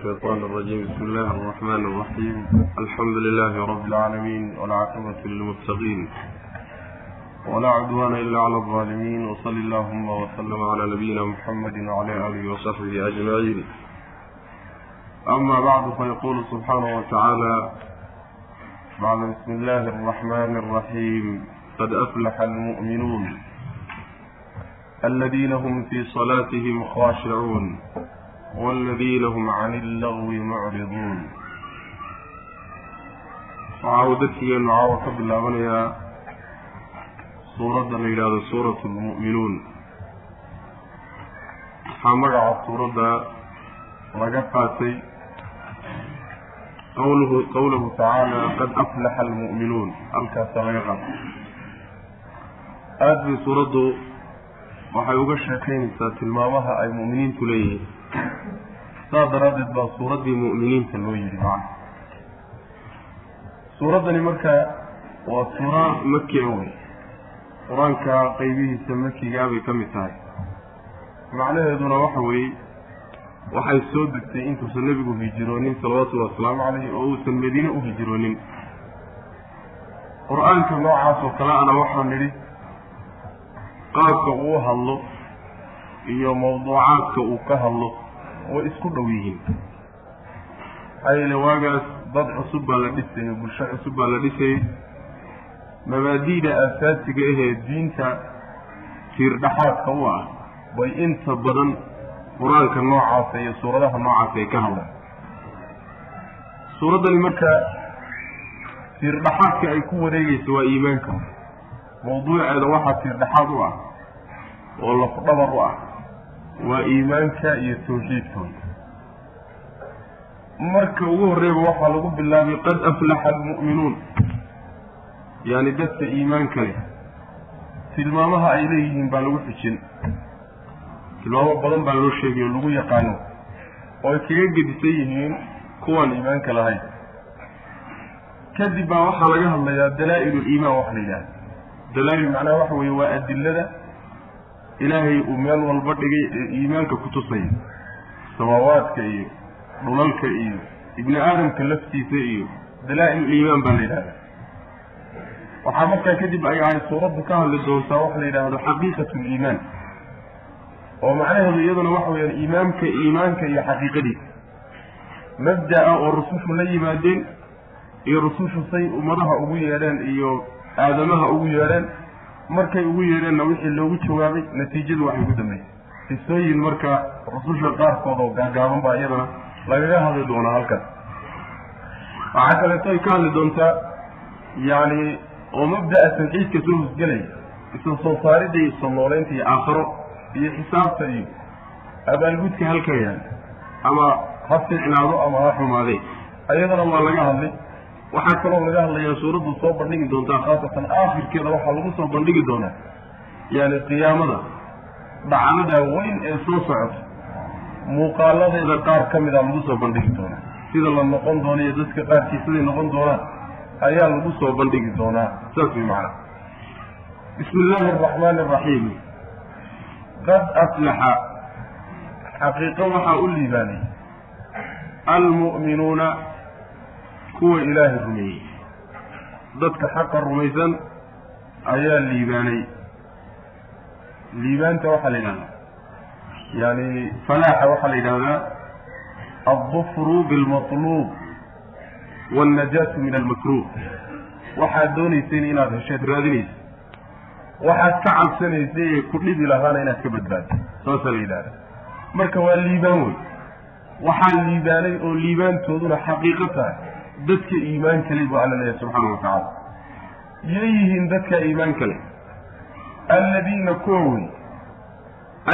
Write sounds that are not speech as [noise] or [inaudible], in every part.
الشhيطان الرجيم بسم الله الرحمن الرحيم الحمد لله رب العالمين والعاقبة للمتقين ولا عدوان إلا على الظالمين وصل اللهم وسلم على نبينا محمد وعلى آله وصحبه أجمعين أmا بعد فيقول سبحانه وتaعالى بعd بسم الله الرحمن الرحيم قد أفلح المؤمنون الذين هم في صلاتهم خاشعون والذين هم عن اللغو معرضون waxaa uu dadkigeenu caawa ka bilaabanayaa suuradda la yidhaahdo suuratu lmu'minuun waxaa magaca suuradda laga qaatay qawluhu qawluhu tacaala qad aflaxa almu'minuun halkaasaa laga qaatay aada bay suuraddu waxay uga sheekaynaysaa tilmaamaha ay mu'miniintu leeyihiin saas daraaddeed baa suuraddii mu'miniinta loo yidhi macana suuraddani marka waa suura makia wey qur'aanka qeybihiisa makigaa bay ka mid tahay. Macnaheeduna waxa weeye waxay soo degtay intuusan nebigu hijiroonin salawatullahi wasalaamu caleyh oo uusan madiine u hijiroonin qur'aanka noocaas oo kale ana waxaa nidhi qaabka uu hadlo iyo mawduucaadka uu ka hadlo way isku dhow yihiin. Yeele waagaas dad cusub baa la dhisayay bulsho cusub baa la dhisayay mabaadi'da aasaasiga ahee diinta tiirdhaxaadka u ah bay inta badan qur'aanka noocaasa iyo suuradaha noocaasa ay ka hadlaan. Suuraddani marka tiirdhaxaadka ay ku wareegayso waa iimaanka. Mawduuceeda waxaa tiirdhaxaad u ah oo lafdhabar u ah waa iimaanka iyo tawxiidkooda marka ugu horreeba waxaa lagu bilaabay qad aflaxa almu'minuun. Yaani dadka iimaanka leh. Tilmaamaha ay leeyihiin baa lagu xijin tilmaamo badan baa loo sheegay oo lagu yaqaano oo ay kaga gedisan yihiin kuwaan iimaanka lahayn. Kadib baa waxaa laga hadlayaa dalaa-il liimaan waxa la yidhahda dalaa-il macnaha waxa weeye waa adilada ilaahay uu meel walba dhigay ee iimaanka ku tusaya samaawaadka iyo dhulalka iyo ibni aadamka laftiisa iyo dalaa-il liimaan baa la yidhahda waxaa markaa kadib ay ahay suuraddu ka hadli doontaa waxa la yidhaahdo xaqiiqatu liimaan oo macnaheedu iyaduna waxa weyaan iimaamka iimaanka iyo xaqiiqadiisa mabda-a oo rusushu la yimaadeen iyo rusushu say ummadaha ugu yeedheen iyo aadamaha ugu yeedheen markay ugu yeedheenna wixii loogu jawaabay natiijadu waxay ku dambeysay qisooyin marka rususha qaarkood oo gaagaaban baa iyadana lagaga hadli doonaa halkan. Waxaa kaleeto ay ka hadli doontaa yacni oo mabda'a tawxiidka soo hosgelaya isla soo saaridda iyo soo nooleynta iyo aakharo iyo xisaabta iyo abaalgudka halka yaal ama ha fiicnaado ama ha xumaadee ayadana waa laga hadlay waxaa kaloo laga hadlayaa suuraddu soo bandhigi doontaa khaasatan aakhirkeeda waxaa lagu soo bandhigi doonaa yaani qiyaamada dhacdada weyn ee soo socota muuqaaladeeda qaar ka mida lagu soo bandhigi doonaa. Sida la noqon doono iyo dadka qaarkii siday noqon doonaan ayaa lagu soo bandhigi doonaa saas way macana bismi illaahi araxmaani araxiim qad aflaxa xaqiiqo waxaa u liibaanay almu'minuuna kuwa ilaahay rumeeyey. Dadka xaqa rumaysan ayaa liibaanay. Liibaanta waxaa la yidhahdaa yaani falaaxa waxaa la yidhahdaa aldufru bilmatluub waannajaatu min almakruuh waxaad doonayseen inaad hesheed raadinaysa waxaad ka cabsanaysay ee ku dhibi lahaana inaad ka badbaado saasaa la yidhahda marka waa liibaan wey waxaa liibaanay oo liibaantooduna xaqiiqo tahay dadka iimaanka leh buu alla leeyahay subxaana wa tacaala yay yihiin dadka iimaanka leh alladiina kuwa wey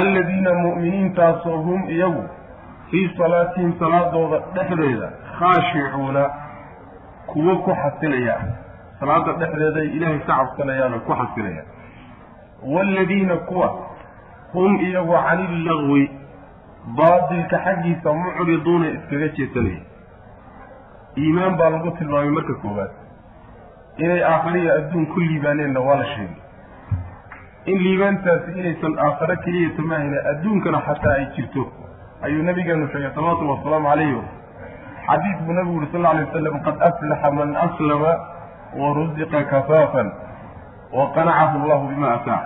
alladiina mu'miniintaasoo hum iyagu fii salaatihim salaadooda dhexdeeda khaashicuuna kuwo ku xasilaya. Salaada dhexdeeday ilaahay ka cabsanayaanoo ku xasilaya. Waaladiina kuwa hum iyagu cani illagwi baatilka xaggiisa mucriduuna iskaga jeesanaya iimaan baa lagu tilmaamay marka koowaad. Inay aakhariya adduun ku liibaaneenna waa la sheegay. In liibaantaasi inaysan aakhare keliyata maahayna adduunkana xataa ay jirto ayuu nabigeenu sheegay salawatullhi wasalaamu calayh xadiid buu nabigu yuri sal lla alay wasalam qad aflaxa man aslama warusiqa kafaafan waqanacahu allahu bima ataa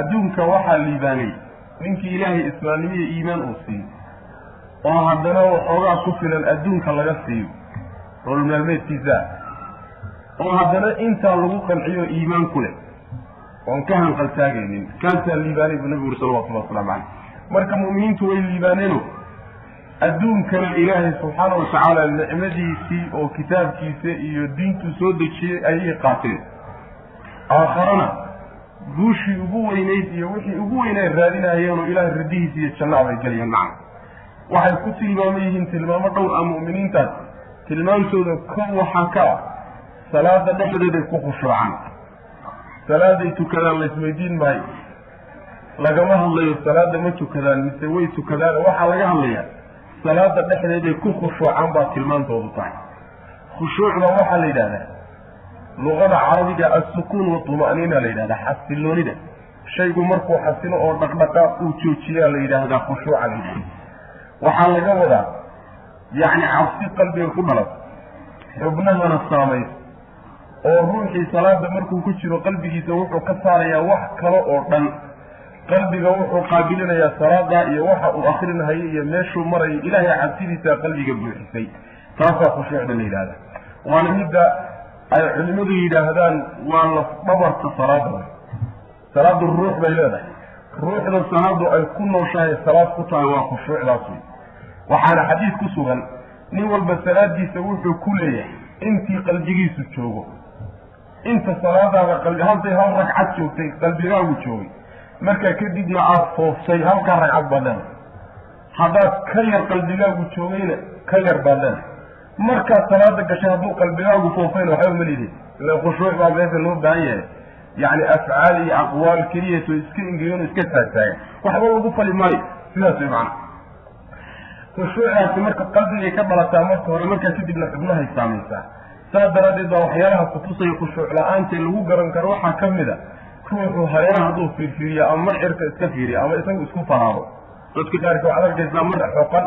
adduunka waxaa liibaanay. Ninkii ilaahay islaamnimo iyo iimaan uu siiyo oo haddana waxoogaa ku filan adduunka laga siiyo nolol oo haddana intaa lagu qanciyo iimaan ku leh oon ka hanqaltaagaynin kaasaa liibaanay buu nabigu yuri salawatullah waslamu caleyh marka mu'miniintu way liibaaneeno adduunkana ilaahay subxaana wa tacaala nicmadiisii oo kitaabkiisa iyo diintuu soo dejiyey ayay qaateen aakharana guushii ugu weynayd iyo wixii ugu weynay raadinayeen oo ilaahay radihiisa iyo jannada bay gelayaan macna waxay ku tilmaamo yihiin tilmaamo dhowr ah mu'miniintaas tilmaamtooda kow waxaa ka ah salaada dhexdeeday ku khushuucaan. Salaaday tukadaan laysweydiin maayo. Lagama hadlayo salaada ma tukadaan mise way tukadaan waxaa laga hadlayaa. Salaada dhexdeeday ku khushuucaan baa tilmaantoodu tahay. Khushuucda waxaa la yidhahdaa luqada carabiga assukuun watuma'niina la yidhahdaa xasiloonida. Shaygu markuu xasilo oo dhaqdhaqaaq uu joojiyaa la yidhaahdaa khushuuca la yidhahda waxaa laga wadaa yacni cabsi qalbiga ku dhalan xubnahana saamaysa oo ruuxii salaada markuu ku jiro qalbigiisa wuxuu ka saarayaa wax kale oo dhan. Qalbiga wuxuu qaabilinayaa salaadaa iyo waxa uu akrinahayo iyo meeshuu marayo ilaahay cabsidiisaa qalbiga buuxisay. Taasaa khushuucda la yidhahda waana midda ay culimadu yidhaahdaan waa laf dhabarka salaada salaadu ruux bay leedahay. Ruuxda salaadu ay ku nooshahay salaad ku tahay waa khushuucdaas wey waxaana xadiid ku sugan nin walba salaadiisa wuxuu ku leeyahay intii qalbigiisu joogo. Inta salaadaada hadday hal ragcad joogtay qalbigaagu joogay. Markaa kadibna aada fooftay halkaa ragcad baad leedahay haddaad ka yar qalbigaagu joogayna ka yar baad leedahay markaad salaada gashay hadduu qalbigaagu foofayna waxba ma lidin ila khushuuc baa meesha loo baahan yahay. Yacni afcaal iyo aqwaal keliyato iska ingegano iska taagtaagan waxba lagu fali maayo. Sidaas way macana khushuucdaasi marka qalbigay ka dhalataa marka hore markaa kadibna xubnahay saamaysaa saas daraaddeed baa waxyaalaha kutusaya khushuuc la'aanta lagu garan karo. Waxaa ka mid a ruuxu hareeraha hadduu fiirfiiriyo ama mar cirka iska fiiriyo ama isagu isku faraaro. Dadka qaarka waxaad arkaysaa mar xoqan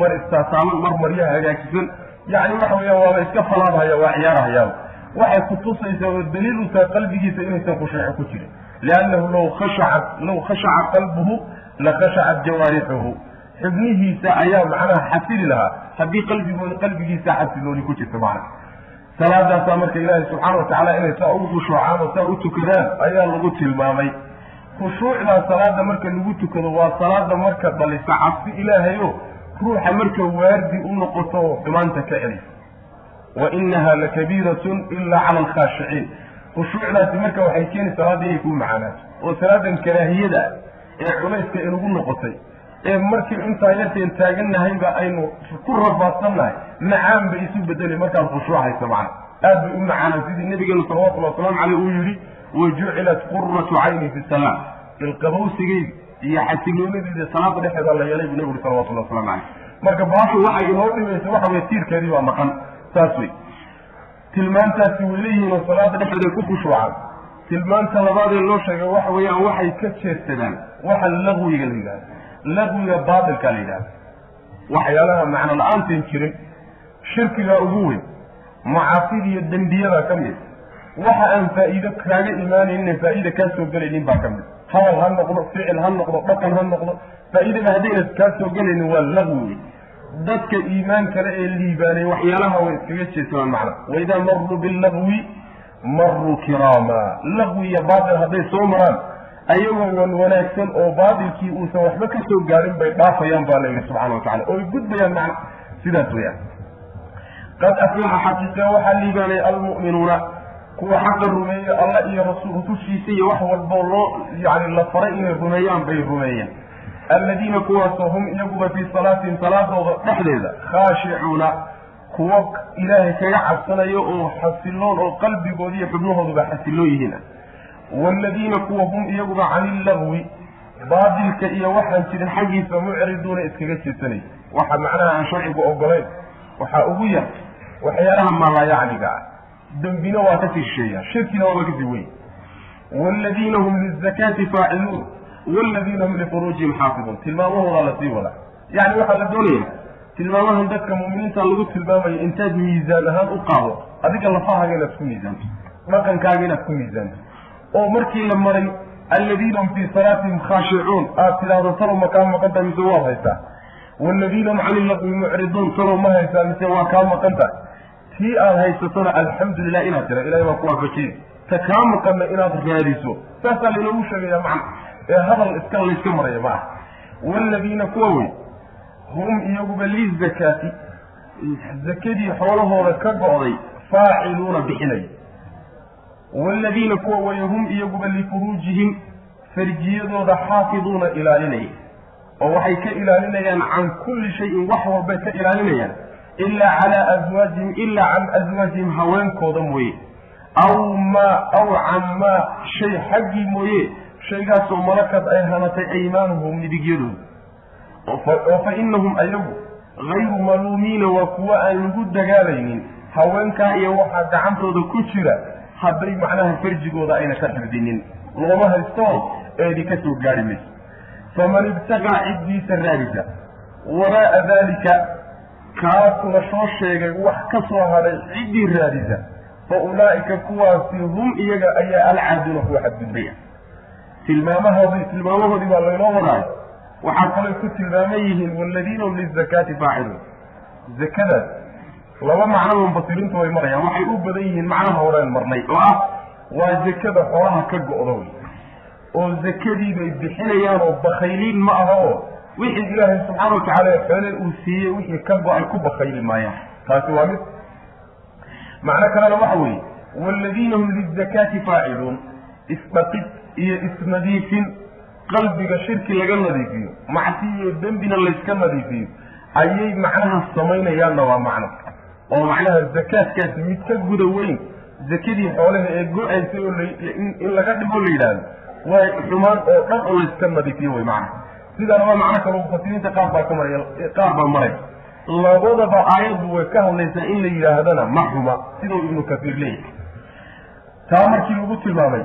mar istaasaaman mar maryaha hagaajisan yacni waxa weeyaan waaba iska falaadhaya waa ciyaarahayaaba waxay kutusaysaa oo daliil u tahay qalbigiisa inaysan khushuuco ku jirin. Liannahu law khashacat law khashaca qalbuhu la khashacat jawaarixuhu xubnihiisa ayaa macnaha xasili lahaa. Haddii qalbigooda qalbigiisa xasilooni ku jirta macna. Salaadaasaa marka ilaahay subxaana watacaala inay saa ugu khushuucaan oo saa u tukadaan ayaa lagu tilmaamay. Khushuucdaa salaada marka lagu tukado waa salaada marka dhalisa cabsi ilaahay o ruuxa marka waardi u noqoto oo xumaanta ka celisa wa inaha lakabiiratun ilaa cala alkhaashiciin khushuucdaasi marka waxay keeni salaada inay kuu macaanaato oo salaadan karaahiyada ee culayska inugu noqotay ee markii intaa yarteen taaganahayba aynu ku rafaadsannahay macaan bay isu bedeli markaad khushuucayso macna aad bay u macaanaan sidii nabigeenu salawatullhi wasalaamu caleyh uu yidhi wa jucilat quratu cayni fi salaam. Ilqabowsigeyda iyo xasiloonadeyda salaada dhexeeda la yeelay buu nabigu salawatullahi waslamu caleyh marka baashu waxay inoo dhimaysa waxa weye tiirkeedii baa maqan. Saas wey tilmaantaasi way leeyihiin oo salaada dhexeeda ku khushuucaan tilmaanta labaadee loo sheegay waxa weeyaan waxay ka jeedsadaan waxa laqwiga la yidhahda laqwiga baatilka la yidhahda waxyaalaha macno la'aantan jirin shirkigaa ugu weyn macaasida iyo dembiyada ka mid waxa aan faa'iido kaaga imaanaynin faa'iida kaa soo gelaynin baa ka mid hadal ha noqdo ficil ha noqdo dhaqan ha noqdo faa'iidada haddayna kaa soo gelaynin waa laqwi wey dadka iimaan kale ee liibaanay waxyaalaha way iskaga jeedsadaan macna. Waidaa maruu bilagwi maruu kiraama. Laqwi iyo baatil hadday soo maraan ayagoo wan wanaagsan oo baatilkii uusan waxba ka soo gaarin bay dhaafayaan baa la yidhi subxana watacala oo ay gudbayaan macna sidaas weyaan qad aflaxa xaqiiqa waxaa liibaanay almu'minuuna kuwa xaqa rumeeye alla iyo rusushiisa iyo wax walboo loo yani la faray inay rumeeyaan bay rumeeyeen. Alladiina kuwaasoo hum iyaguba fii salaatihim salaadooda dhexdeeda khaashicuuna kuwo ilaahay kaga cabsanayo oo xasiloon oo qalbigooda iyo xubnahooduba xasiloon yihiin waaladiina kuwa hum iyaguba cani illagwi baatilka iyo waxaan jirin xaggiisa mucriduuna iskaga jeesanaya waxa macnaha aan sharcigu ogolayn waxaa ugu yar waxyaalaha malaayacniga ah dembina waa ka sii shisheeya shirkina waaba ka sii weyn waaladiina hum lizakaati faaciluun waaladiina hum lifuruujihim xaafiduun tilmaamahoodaa la sii wadaa yacni waxaa la doonaya tilmaamahan dadka mu'miniinta lagu tilmaamayo intaad miisaan ahaan u qaado adiga lafahaaga inaad ku miisaanto dhaqankaaga inaad ku miisaanto oo markii la maray alladiina hum fii salaatihim khaashicuun aad tidhaahdo talow ma kaa maqan mise waad haysaa? Waaladiina hum cani laqwi mucriduun. Talow ma haysaa mise waa kaa maqan tahay? Tii aad haysatona alxamdulilah inaad tira ilahay baa ku waafajiye ta kaa maqanna inaad raadiso. Saasaa laynoogu sheegaya macna ee hadal iska layska maraya ma waaladiina kuwa wey hum iyaguba lizakaati zakadii xoolahooda ka go'day faaciluuna bixinaya waaladiina kuwa weeye hum iyaguba lifuruujihim farjiyadooda xaafiduuna ilaalinaya oo waxay ka ilaalinayaan can kulli shayin wax walbay ka ilaalinayaan ilaa calaa aswaajihim ilaa can aswaajihim haweenkooda mooye aw maa aw can maa shay xaggii mooye shaygaasoo malakad ay hanatay aymaanuhum midigyadooda oo fa inahum ayagu hayru maluumiina waa kuwo aan lagu dagaalaynin haweenkaa iyo waxaa gacantooda ku jira hadday macnaha farjigooda ayna ka xifdinin looma haysto eedi ka soo gaari mayso. Faman ibtaqaa ciddiisa raadisa waraa'a daalika kaas la soo sheegay wax ka soo hadhay ciddii raadisa fa ulaa'ika kuwaasi hum iyaga ayaa alcaaduuna kuwa xadgudbaya. Tilmaamahoodii tilmaamahoodii baa laynoo wadaayo waxaa kalay ku tilmaaman yihiin waaladiina hum lizakaati faaciluun zakadaas laba macno mufasiriintu way marayaan. Waxay u badan yihiin macnaha horeen marnay. Oo ah waa zakada xoolaha ka go'do. Wey oo zakadii bay bixinayaan oo bakayliin ma aha oo wixii ilaahay subxaana watacaala xoole uu siiyey wixii ka go'ay ku bakayli maayaan. Taasi waa mid. Macno kalena waxa weeye waaladiina hum lizakaati faaciluun isdhaqid iyo isnadiifin. Qalbiga shirki laga nadiifiyo. Macsi iyo dembina layska nadiifiyo. Ayay macnaha samaynayaanna waa macno oo macnaha zakaadkaasi mid ka guda weyn zakadii xoolaha ee go'aysay oo in laga dhigo la yidhaahdo waa xumaan oo dhan oo layska nadiifiyo wey macnaha. Sidaana waa macno kale mufasiriinta qaar baa ka maraya qaar baa maray. Labadaba aayaddu way ka hadlaysaa in la yidhaahdana ma xuma sidau ibnu kasiir leeyahay. Taa markii lagu tilmaamay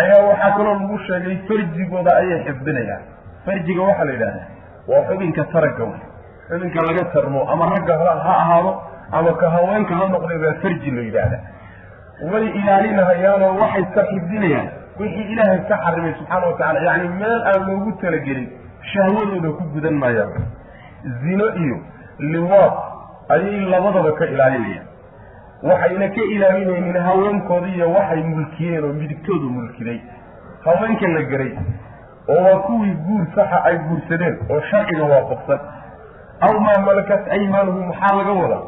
ayaa waxaa kaloo lagu sheegay farjigooda ayay xifdinayaan. Farjiga waxaa la yidhahdaa waa xubinka taragga wey xubinka laga tarmo ama ragga ha ahaado ama ka haweenka ha noqday baa farji la yidhaahda way ilaalinahayaanoo waxay ka xifdinayaan wixii ilaahay ka xarimay subxaana watacala yacni meel aan loogu talagelin shahwadooda ku gudan maayaan. Zino iyo liwaad ayay labadaba ka ilaalinayaan. Waxayna ka ilaalinaynin haweenkooda iyo waxay mulkiyeen oo midigtoodu mulkiday haweenka la geray oo waa kuwii guur saxa ay guursadeen oo sharciga waafaqsan. Aw maa malakat aymaanuhum maxaa laga wadaa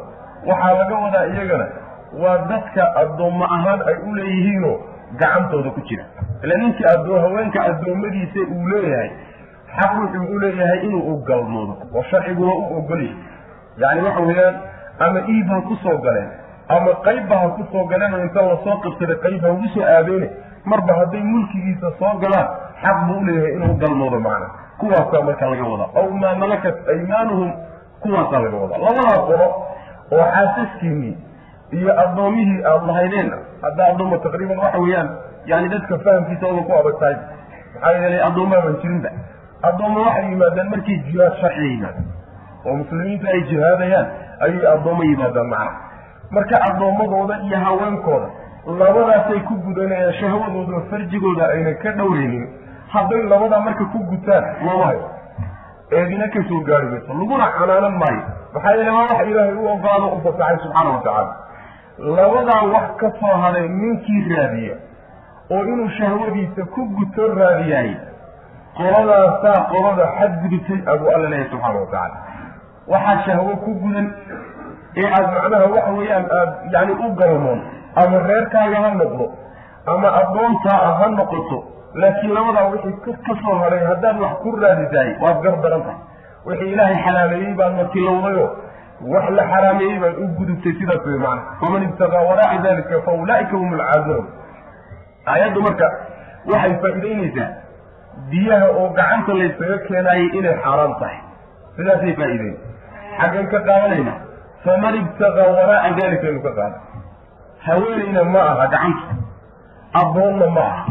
waxaa laga wadaa iyagana waa dadka addoommo ahaan ay u leeyihiinoo gacantooda ku jira. Ila ninkii adoo haweenka addoommadiisa uu leeyahay xaq wuxuu u leeyahay inuu u galmoodo oo sharciguna u ogolyahay yacni waxa weeyaan ama iib ha ku soo galeen ama qaybba ha ku soo galeen inta la soo qabsaday qayb ha ugu soo aadeene marba hadday mulkigiisa soo galaan xaq buu u leeyahay inuu galmoodo macna. Kuwaasaa marka laga wadaa. Aw maa malakat aymaanuhum kuwaasaa laga wadaa. Labadaa qolo oo xaasaskiinii iyo addoomihii aada lahaydeenna hadda addoomma taqriiban waxa weeyaan yani dadka fahamkiisa oga ku adag tahay maxaa yeelay addoommaa ban jirinba. Addoomma waxay yimaadaan markii jihaad sharciga yimaadaan oo muslimiintu ay jihaadayaan ayay addoommo yimaadaan macna marka addoommadooda iyo haweenkooda labadaasay ku gudanayaan shahwadooda farjigooda ayna ka dhowraynin hadday labadaa marka ku gutaan looma hayo eedina ka soo gaari mayso laguna canaanan maayo. Maxaa yeele waa wax ilaahay u ogolaado u fasaxay subxaana watacaala labadaa wax ka soo haday ninkii raadiya oo inuu shahwadiisa ku guto raadiyaay qoladaasaa qolada xadgudubtay abuu alla leeyahay subxaana watacaala waxaa shahwo ku gudan ee aada macnaha waxa weeyaan aada yani u galmoon ama reerkaaga ha noqdo ama addoontaa ha noqoto laakiin labadaa wixii ka soo haday haddaad wax ku raadisaay waad gar daran tahay. Wixii ilaahay xalaaleeyey baad matilowdayo wax la xaraameeyey baad u gudubtay sidaas wey macana faman ibtagaa waraaca dalika fa ulaa'ika hum alcaaduun aayaddu marka waxay faa'iideynaysaa biyaha oo gacanta laysaga keenaayay inay xaaraan tahay. Sidaasay faa'iideyn xaggan ka qaadanayna faman ibtagaa waraaca dalika inu ka qaada haweenayna ma aha gacanta. Addoonna ma aha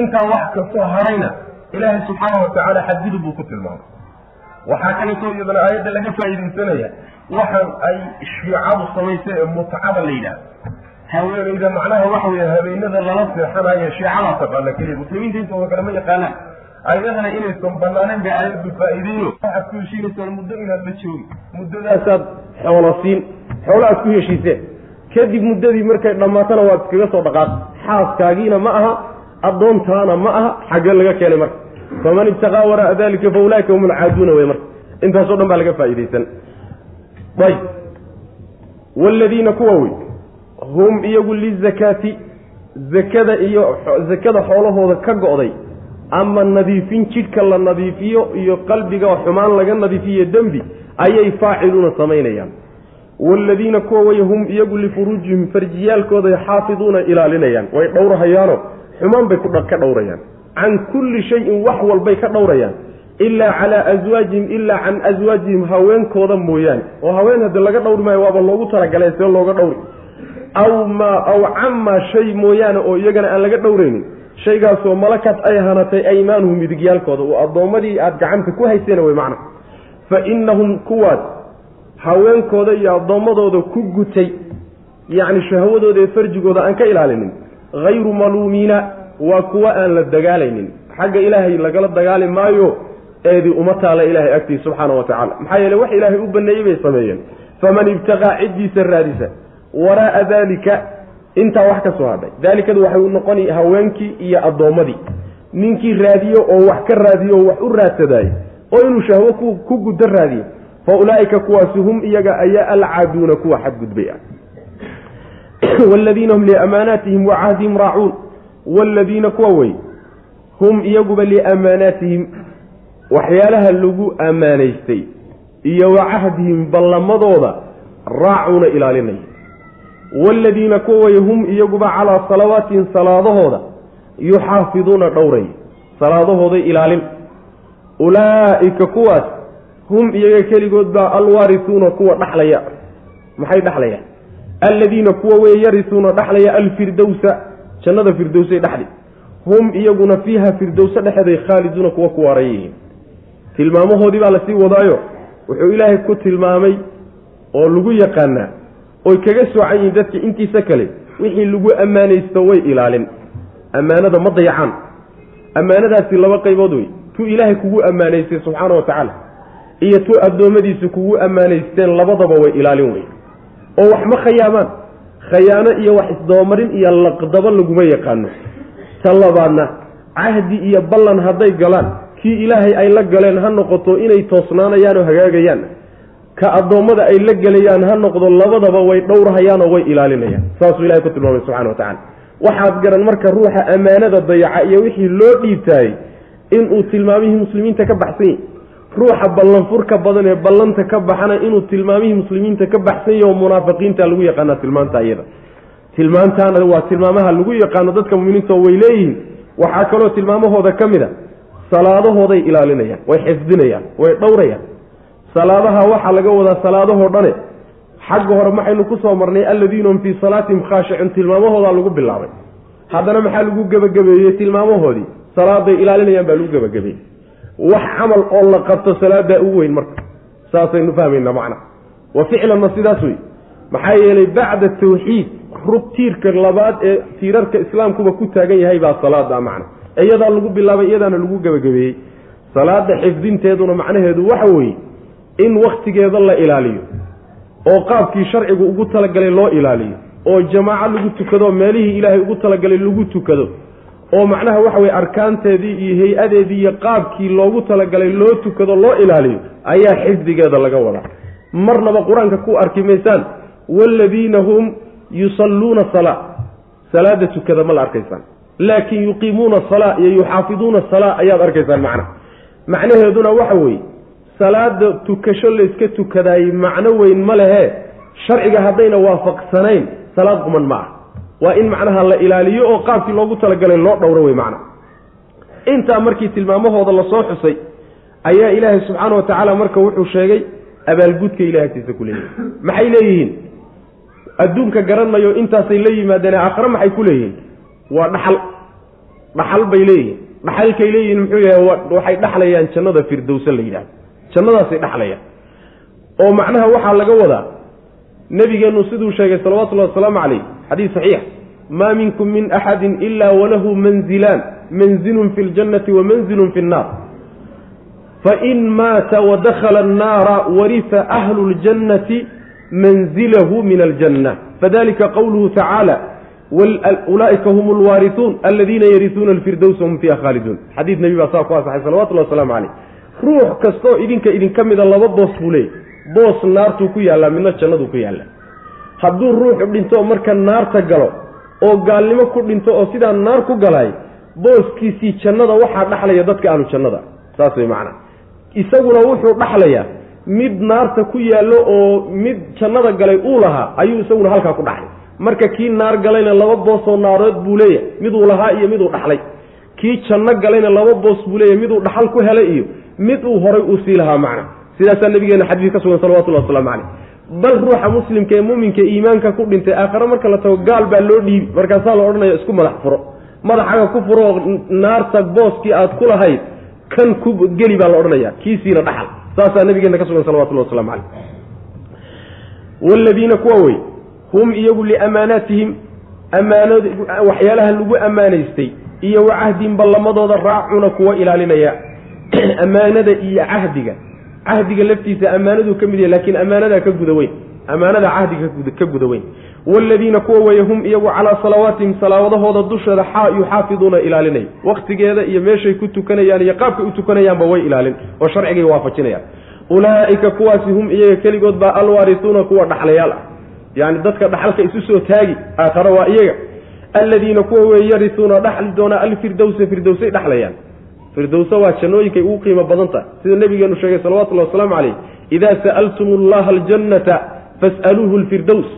intaan wax kastoo harayna ilaahay subxaana watacaala xadgudub buu ku tilmaamay. Waxaa kaleetoo iyadana aayadda laga faa'iidaysanaya waxaan ay shiicadu samaysay ee mutcada la yidhaahdo. Haweenayda macnaha waxa weeye habeenada lala seexanayo shiicadaa taqaana keliya muslimiinta intooda kale ma yaqaanaan. Ayadana inaysan banaanayn bay aayaddu faa'iideyno waxaad ku heshiinaysaan muddo inaad la joogi. Muddadaasaad xoolo siin xoolo aad ku heshiiseen kadib muddadii markay dhammaatana waad iskaga soo dhaqaaq xaaskaagiina ma aha addoontaana ma aha xaggee laga keenay marka. Faman ibtaqaa waraa dalika fa ulaika hum alcaaduuna wey marka. Intaasoo dhan baa laga faa'iidaysan. Ayb waaladiina kuwa wey hum iyagu lizakaati zakada iyo zakada xoolahooda ka go'day ama nadiifin jidhka la nadiifiyo iyo qalbiga xumaan laga nadiifiyo dembi ayay faaciluuna samaynayaan. Waaladiina kuwa wey hum iyagu lifuruujihim farjiyaalkooday xaafiduuna ilaalinayaan. Way dhowrahayaano xumaan bay ka dhowrayaan. Can kulli shayin wax walbay ka dhowrayaan. Ilaa calaa aswaajihim ilaa can aswaajihim haweenkooda mooyaane. Oo haween haddi laga dhowri maayo waaba loogu talagalay see looga dhowri. Aw maa aw camaa shay mooyaane oo iyagana aan laga dhowraynin. Shaygaasoo malakat ay hanatay aymaanuhum midigyaalkooda oo addoommadii aada gacanta ku hayseena wey macna. Fa innahum kuwaas haweenkooda iyo addoommadooda ku gutay. Yacni shahwadooda ee farjigooda aan ka ilaalinin hayru maluumiina waa kuwa aan la dagaalaynin xagga ilaahay lagala dagaali maayo eedii uma taala ilaahay agtiisa subxaana wa tacala maxaa yeele wax ilaahay u baneeyey bay sameeyeen faman ibtaqaa ciddiisa raadisa waraa'a daalika intaa wax ka soo hadhay daalikadu waxay u noqoni haweenkii iyo addoommadii ninkii raadiyo oo wax ka raadiyo oo wax u raadsadaayey oo inuu shahwo ku guddo raadiyo fa ulaa'ika kuwaasi hum iyaga ayaa alcaaduuna kuwa xadgudbay ah waaladiina hum liamaanaatihim wa cahdihim raacuun waaladiina kuwa wey hum iyaguba liamaanaatihim waxyaalaha lagu ammaanaystay iyo wa cahdihim ballamadooda raacuuna ilaalinaya waaladiina kuwa wey hum iyaguba calaa salawaatihim salaadahooda yuxaafiduuna dhowray salaadahooday ilaalin ulaa'ika kuwaas hum iyaga keligood baa alwaarisuuna kuwa dhaxlaya maxay dhaxlayaan alladiina kuwa wey yarisuuna dhaxlaya alfirdowsa jannada firdowsay dhexli hum iyaguna fiiha firdowse dhexeeday khaaliduuna kuwa ku waaraya yihiin. Tilmaamahoodii baa la sii wadaayo wuxuu ilaahay ku tilmaamay oo lagu yaqaanaa oy kaga soocan yihiin dadka intiisa kale wixii lagu ammaanaysto way ilaalin. Ammaanada ma dayacaan. Ammaanadaasi laba qaybood wey tu ilaahay kugu ammaanaystay subxaana wa tacaala iyo tu addoommadiisa kugu ammaanaysteen labadaba way ilaalin wey oo wax ma khayaamaan. Khayaano iyo wax isdabamarin iyo laqdabo laguma yaqaano. Ta labaadna cahdi iyo ballan hadday galaan kii ilaahay ay la galeen ha noqoto inay toosnaanayaan oo hagaagayaan. Ka addoommada ay la gelayaan ha noqdo labadaba way dhowrahayaan oo way ilaalinayaan. Saasuu ilahay ku tilmaamay subxana wa tacala waxaad garan marka ruuxa ammaanada dayaca iyo wixii loo dhiibtaayey inuu tilmaamihii muslimiinta ka baxsan yahy ruuxa ballanfurka badan ee ballanta ka baxana inuu tilmaamihii muslimiinta ka baxsan yaho munaafiqiinta lagu yaqaana tilmaanta iyada tilmaantaana waa tilmaamaha lagu yaqaano dadka muminiinta way leeyihiin. Waxaa kaloo tilmaamahooda ka mid a salaadahooday ilaalinayaan way xifdinayaan way dhowrayaan. Salaadaha waxaa laga wadaa salaadahoo dhane xagga hore maxaynu ku soo marnay alladiina hum fii salaatihim khaashicun tilmaamahoodaa lagu bilaabay. Haddana maxaa lagu gebagabeeyey tilmaamahoodii? Salaaday ilaalinayaan baa lagu gebagabeeyey wax camal oo la qabto salaadaa u weyn marka. Saasaynu fahmayna macna. Wa ficlanna sidaas wey maxaa yeelay bacda tawxiid rug tiirka labaad ee tiirarka islaamkuba ku taagan yahay baa salaada macna. Iyadaa lagu bilaabay iyadaana lagu gebagabeeyey. Salaada xifdinteeduna macnaheedu waxa weeye in wakhtigeeda la ilaaliyo oo qaabkii sharcigu ugu talagalay loo ilaaliyo oo jamaaco lagu tukado meelihii ilaahay ugu talagalay lagu tukado oo macnaha waxa weye arkaanteedii iyo hay'adeedii iyo qaabkii loogu talagalay loo tukado loo ilaaliyo ayaa xifdigeeda laga wadaa. Marnaba qur'aanka ku arki maysaan waaladiina hum yusalluuna salaa. Salaada tukada ma la arkaysaan. Laakin yuqiimuuna salaa iyo yuxaafiduuna salaa ayaad arkaysaan macna. Macnaheeduna waxa weeye salaada tukasho layska tukadaayey macno weyn ma lehe. Sharciga haddayna waafaqsanayn salaad quman ma ah waa in macnaha la ilaaliyo oo qaabkii loogu talagalay loo dhowro wey macna. Intaa markii tilmaamahooda la soo xusay ayaa ilaahay subxaana wa tacaala marka wuxuu sheegay abaalgudka ilahay agtiisa ku leeyihiin maxay leeyihiin? Adduunka garan mayo intaasay la yimaadeen aakhare maxay ku leeyihiin? Waa dhaxal. Dhaxal bay leeyihiin. Dhaxalkay leeyihiin muxuu yahay waxay dhaxlayaan jannada firdowsa la yidhahdo jannadaasay dhaxlayaan. Oo macnaha waxaa laga wadaa nebigeennu siduu sheegay salawatullahi wasalaamu calayh xadiis saxiix. Maa minkum min axadin ilaa walahu manzilaan manzilun fi ljannati wa manzilun fi nnaar fain maata wadakhala annaara warisa ahlu ljannati manzilahu min aljanna fadalika qowluhu tacaala ulaaika hum lwaarisuun aladiina yarisuuna alfirdowsa hum fiiha khaaliduun xadiid nebi baa saa ku asaxay salawatullahi wasalaamu caleyh ruux kastoo idinka idinka mida laba boos buu leeyay boos naartuu ku yaallaa midna jannaduu ku yaallaa hadduu ruuxu dhinto marka naarta galo oo gaalnimo ku dhinto oo sidaa naar ku galay booskiisii jannada waxaa dhaxlaya dadka ahlu jannada. Saas way macnaa. Isaguna wuxuu dhaxlayaa mid naarta ku yaallo oo mid jannada galay uu lahaa ayuu isaguna halkaa ku dhaxlay. Marka kii naar galayna laba boosoo naarood buu leeyahay miduu lahaa iyo miduu dhaxlay. Kii janno galayna laba boos buu leeyahay miduu dhaxal ku helay iyo mid uu horay uu sii lahaa macna sidaasaa nabigeena xadiis ka sugan salawatullahi waslamu caleyh bal ruuxa muslimka ee muminka iimaanka ku dhintay aakhare marka la tago gaal baa loo dhiibi. Markaasaa la odhanaya isku madax furo. Madaxaga ku furo naarta booskii aad ku lahayd kan ku geli baa la odhanaya kiisiina dhaxal. Saasaa nabigeena ka sugan salawatullahi waslamu caleyh wladiina kuwa wey hum iyagu liamaanaatihim waxyaalaha lagu ammaanaystay iyo wa cahdin ballamadooda raacuna kuwa ilaalinaya. [clears throat] Ammaanada iyo cahdiga cahdiga laftiisa ammaanaduu ka mid yahay laakiin ammaanadaa ka guda weyn. Ammaanada cahdiga ka guda weyn. Waaladiina kuwa weeye hum iyagu calaa salawaatihim salaawadahooda dusheeda yuxaafiduuna ilaalinay. Waktigeeda iyo meeshay ku tukanayaan iyo qaabkay u tukanayaanba way ilaalin oo sharcigay waafajinayaan. Ulaa'ika kuwaasi hum iyaga keligood baa alwaarisuuna kuwa dhaxlayaal ah. Yani dadka dhaxalka isu soo taagi aakhare waa iyaga. Alladiina kuwa wey yarisuuna dhaxli doona alfirdowsa firdowsay dhaxlayaan firdowsa waa jannooyinkay ugu qiimo badan tahay sida nabigeenu sheegay salawatullahi wasalaamu calayh idaa sa'altum allaha aljannata fas'aluuhu lfirdows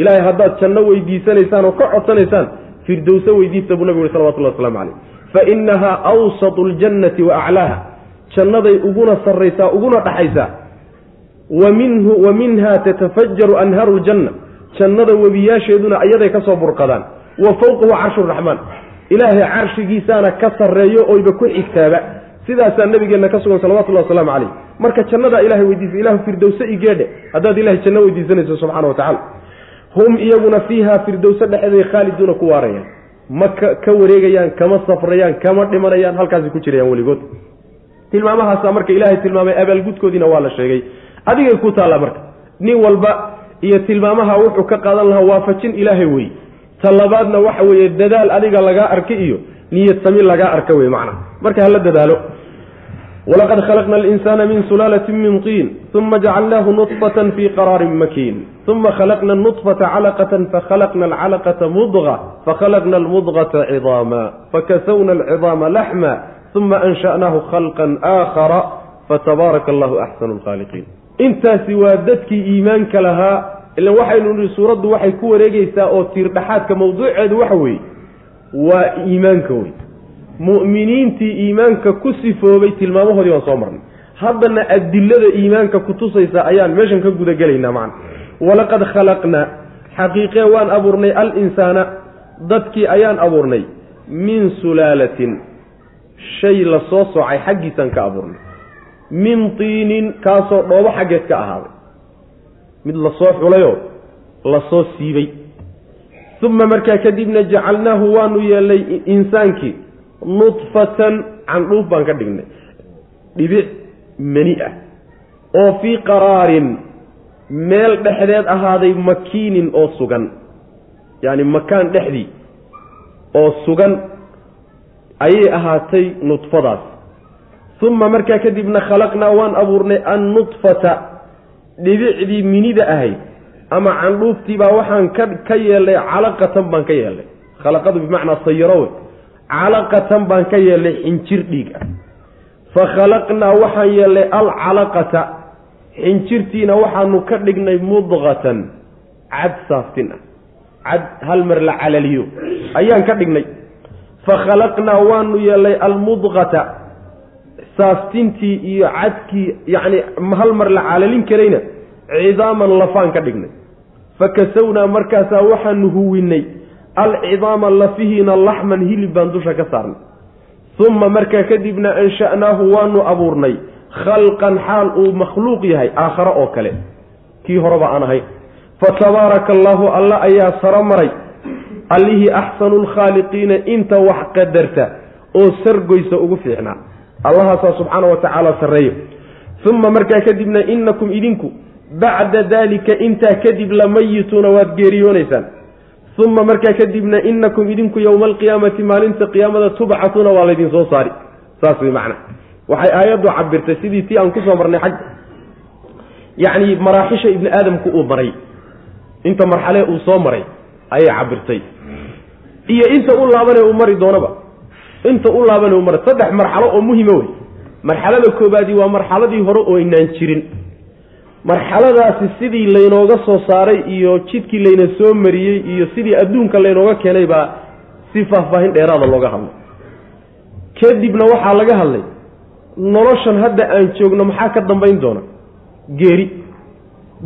ilaahay haddaad janno weydiisanaysaan oo ka codsanaysaan firdowse weydiista buu nabigu yhi salawatullahi waslamu calayh. Fa inahaa awsatu ljannati wa aclaaha. Jannaday uguna sarraysaa uguna dhaxaysaa. Wa minhu wa minha tatafajaru anhaaru ljanna jannada webiyaasheeduna ayaday ka soo burqadaan. Wa fawqahu carshu raxmaan ilaahay carshigiisaana ka sarreeyo oyba ku xigtaaba. Sidaasaa nabigeenna ka sugan salawatullahi wasalaamu calayh. Marka jannadaa ilahay weydiisa ilahu firdowse igeedhe haddaad ilahay janno weydiisanayso subxana wa tacala hum iyaguna fiiha firdowse dhexeeday khaaliduuna ku waarayaan. Ma ka wareegayaan kama safrayaan kama dhimanayaan halkaasay ku jirayaan weligood. Tilmaamahaasa marka ilaahay tilmaamay abaalgudkoodiina waa la sheegay. Adigay ku taallaa marka. Nin walba iyo tilmaamaha wuxuu ka qaadan lahaa waafajin ilaahay wey ta labaadna waxa weeye dadaal adiga lagaa arka iyo niyad sami lagaa arka wey macna marka hala dadaalo. Walaqad khalaqna alinsaana min sulaalatin min tiin uma jacalnaahu nutfatan fii qaraarin makiin. Uma khalaqna anutfata calaqatan fakhalaqna alcalaqata mudqa fakhalaqna almudqata cidaama fakasawna alcidaama laxma uma ansha'naahu khalqan aakhara fatabaaraka allahu axsanu lkhaaliqiin intaasi waa dadkii iimaanka lahaa ilan waxaynu nihi suuraddu waxay ku wareegeysaa oo tiirdhaxaadka mawduuceedu waxa weeye waa iimaanka wey mu'miniintii iimaanka ku sifoobay tilmaamahoodii baan soo marnay. Haddana adilada iimaanka kutusaysa ayaan meeshan ka gudagelaynaa macna walaqad khalaqnaa xaqiiqee waan abuurnay al-insaana dadkii ayaan abuurnay min sulaalatin. Shay la soo soocay xaggiisaan ka abuurnay. Min tiinin kaasoo dhoobo xaggeed ka ahaaday mid la soo xulayoo la soo siibay. Uma markaa kadibna jacalnaahu waanu yeelnay insaankii nudfatan candhuuf baan ka dhignay. Dhibic mani ah. Oo fii qaraarin meel dhexdeed ahaaday makiinin oo sugan. Yacani makaan dhexdii oo sugan ayay ahaatay nudfadaas. Uma markaa kadibna khalaqnaa waan abuurnay annudfata dhibicdii minida ahayd ama candhuuftii baa waxaan ka ka yeelnay calaqatan baan ka yeelnay. Khalaqadu bimacnaa sayaro wey. Calaqatan baan ka yeelnay xinjir dhiig ah. Fa khalaqnaa waxaan yeelnay alcalaqata. Xinjirtiina waxaanu ka dhignay mudqatan cad saaftin ah. Cad hal mar la calaliyo. Ayaan ka dhignay. Fa khalaqnaa waanu yeelnay almudqata saaftintii iyo cadkii yacni hal mar la calalin karayna cidaaman lafaan ka dhignay. Fa kasawnaa markaasaa waxaanu huwinay alcidaama lafihiina laxman hilib baan dusha ka saarnay. Uma markaa kadibna ansha'naahu waanu abuurnay khalqan xaal uu makhluuq yahay aakhare oo kale. Kii horeba aan ahayn fatabaaraka allaahu alla ayaa saro maray. Allihii axsanu lkhaaliqiina inta wax qadarta oo sargoysa ugu fiicnaa allahaasaa subxaana wa tacaala sarreeyo. Uma markaa kadibna inakum idinku bacda daalika intaa kadib lamayituuna waad geeriyoonaysaan. Uma markaa kadibna inakum idinku yowma alqiyaamati maalinta qiyaamada tubcatuuna waa laydin soo saari. Saas way macna. Waxay aayaddu cabirtay sidii tii aan ku soo marnay xag yacni maraaxisha ibni aadamku uu maray. Inta marxalee uu soo maray ayay cabirtay iyo inta u laabanee uu mari doonaba inta u laabanee uu maray saddex marxalo oo muhima wey marxalada koobaadi waa marxaladii hore oo aynaan jirin. Marxaladaasi sidii laynooga soo saaray iyo jidkii layna soo mariyey iyo sidii adduunka laynooga keenay baa si faahfaahin dheeraada looga hadlay. Kadibna waxaa laga hadlay noloshan hadda aan joogno maxaa ka dambayn doona? Geeri.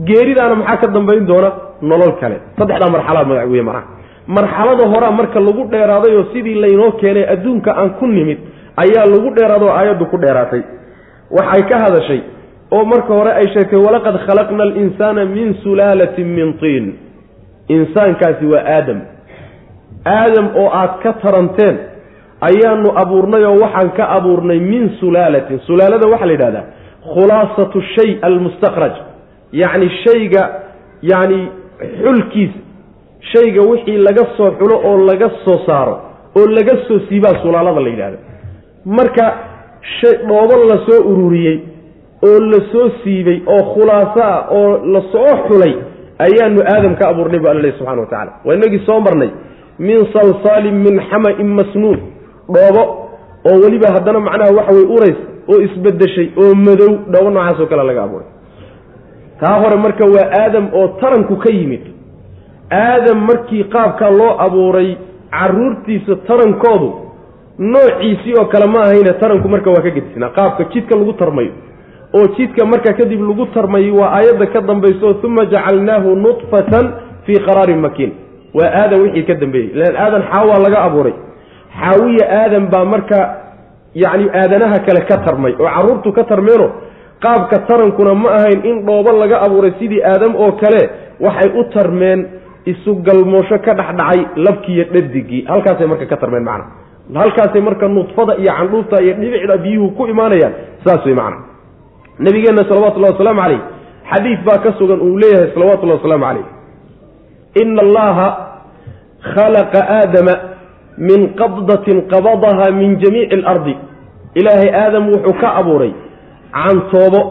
Geeridaana maxaa ka dambayn doona? Nolol kale. Saddexdaa marxalaa magac wey macnaha marxalada horaa marka lagu dheeraaday oo sidii laynoo keenay adduunka aan ku nimid ayaa lagu dheeraadoo aayaddu ku dheeraatay. Waxay ka hadashay oo marka hore ay sheegtay walaqad khalaqna alinsaana min sulaalatin min tiin. Insaankaasi waa aadam. Aadam oo aad ka taranteen ayaanu abuurnay oo waxaan ka abuurnay min sulaalatin sulaalada waxaa la yidhahdaa khulaasatu shay almustakhraj. Yacni shayga yacni xulkiisa shayga wixii laga soo xulo oo laga soo saaro oo laga soo siibaa sulaalada la yidhahda marka dhoobo la soo ururiyey oo la soo siibay oo khulaaso ah oo la soo xulay ayaanu aadam ka abuurnay bu alla subxana wa tacala waa inagii soo marnay min salsaalin min xama-in masnuun dhoobo oo weliba haddana macnaha waxa weye urays oo isbedeshay oo madow dhoobo noocaas oo kale laga abuuray. Taa hore marka waa aadam oo taranku ka yimid aadam markii qaabkaa loo abuuray caruurtiisa tarankoodu noociisii oo kale ma ahayne taranku marka waa ka gedisnaa. Qaabka jidka lagu tarmayo oo jidka marka kadib lagu tarmayay waa aayadda ka dambayso uma jacalnaahu nutfatan fii qaraarin makiin. Waa aadam wixii ka dambeeyey. Ilan aadan xaawaa laga abuuray. Xaawiya aadam baa marka yacni aadanaha kale ka tarmay oo carruurtu ka tarmeeno qaabka tarankuna ma ahayn in dhoobo laga abuuray sidii aadam oo kale waxay u tarmeen isu galmoosho ka dhexdhacay labkiiyo dhadigii halkaasay marka ka tarmeen macna. Halkaasay marka nudfada iyo candhuufta iyo dhibicda biyuhu ku imaanayaan saas wey macna. Nabigeenna salawatullahi wasalaamu calayh xadiid baa ka sugan uu leeyahay salawatullahi wasalaamu calayh ina allaha khalaqa aadama min qabdatin qabadaha min jamiici alardi ilaahay aadam wuxuu ka abuuray cantoobo.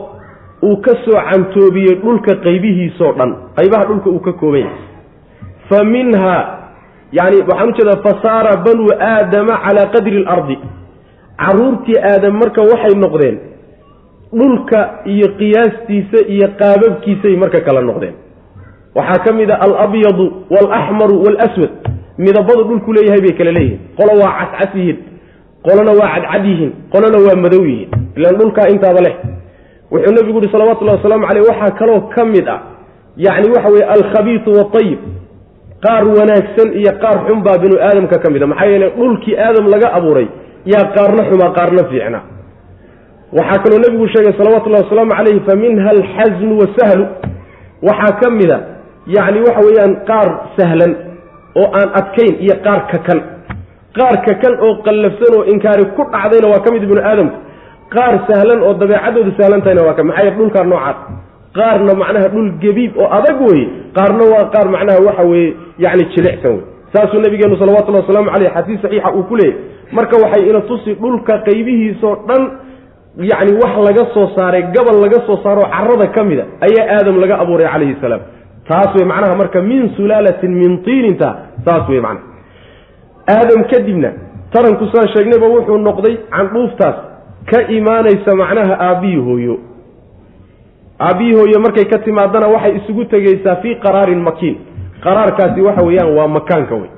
Uu ka soo cantoobiyey dhulka qaybihiisoo dhan. Qaybaha dhulka uu ka kooban yahay fa minhaa yani waxaan u jeedaa fasaara banuu aadama calaa qadri alardi. Caruurtii aadam marka waxay noqdeen dhulka iyo qiyaastiisa iyo qaababkiisay marka kala noqdeen. Waxaa ka mid a alabyadu waalaxmaru waalaswad midabadu dhulku leeyahay bay kala leeyihiin. Qolo waa cascas yihiin. Qolona waa cadcad yihiin. Qolona waa madow yihiin. Ilaan dhulkaa intaaba leh. Wuxuu nabigu uhi salawatullahi wasalaamu caleyh waxaa kaloo ka mid ah yacni waxa weye alkhabiisu waayib qaar wanaagsan iyo qaar xun baa binu aadamka ka mid a maxaa yeele dhulkii aadam laga abuuray yaa qaarna xumaa qaarna fiicna. Waxaa kaloo nebigu sheegay salawatullahi wasalaamu calayhi fa minha alxasnu wasahlu waxaa ka mid a yacni waxa weeyaan qaar sahlan oo aan adkayn iyo qaar kakan. Qaar kakan oo qallafsan oo inkaari ku dhacdayna waa ka mid binu aadamku. Qaar sahlan oo dabeecadoodu sahlan tahayna waa ka maxaa yeele dhulkaa noocaas qaarna macnaha dhul gebiib oo adag weye qaarna waa qaar macnaha waxa weeye yacni jilicsan wey saasuu nabigeenu salawatullahi wasalaamu caleyh xadiis saxiixa uu ku leeyahy marka waxay ina tusi dhulka qaybihiisoo dhan yacni wax laga soo saaray gabal laga soo saaro carada ka mida ayaa aadam laga abuuray calayhi salaam. Taas wey macnaha marka min sulaalatin min tiininta saas wey macnaha. Aadam kadibna taranku saan sheegnayba wuxuu noqday candhuuftaas ka imaanaysa macnaha aabbihii hooyo aabbihii hooyo markay ka timaadana waxay isugu tegaysaa fii qaraarin makiin. Qaraarkaasi waxa weeyaan waa makaanka wey.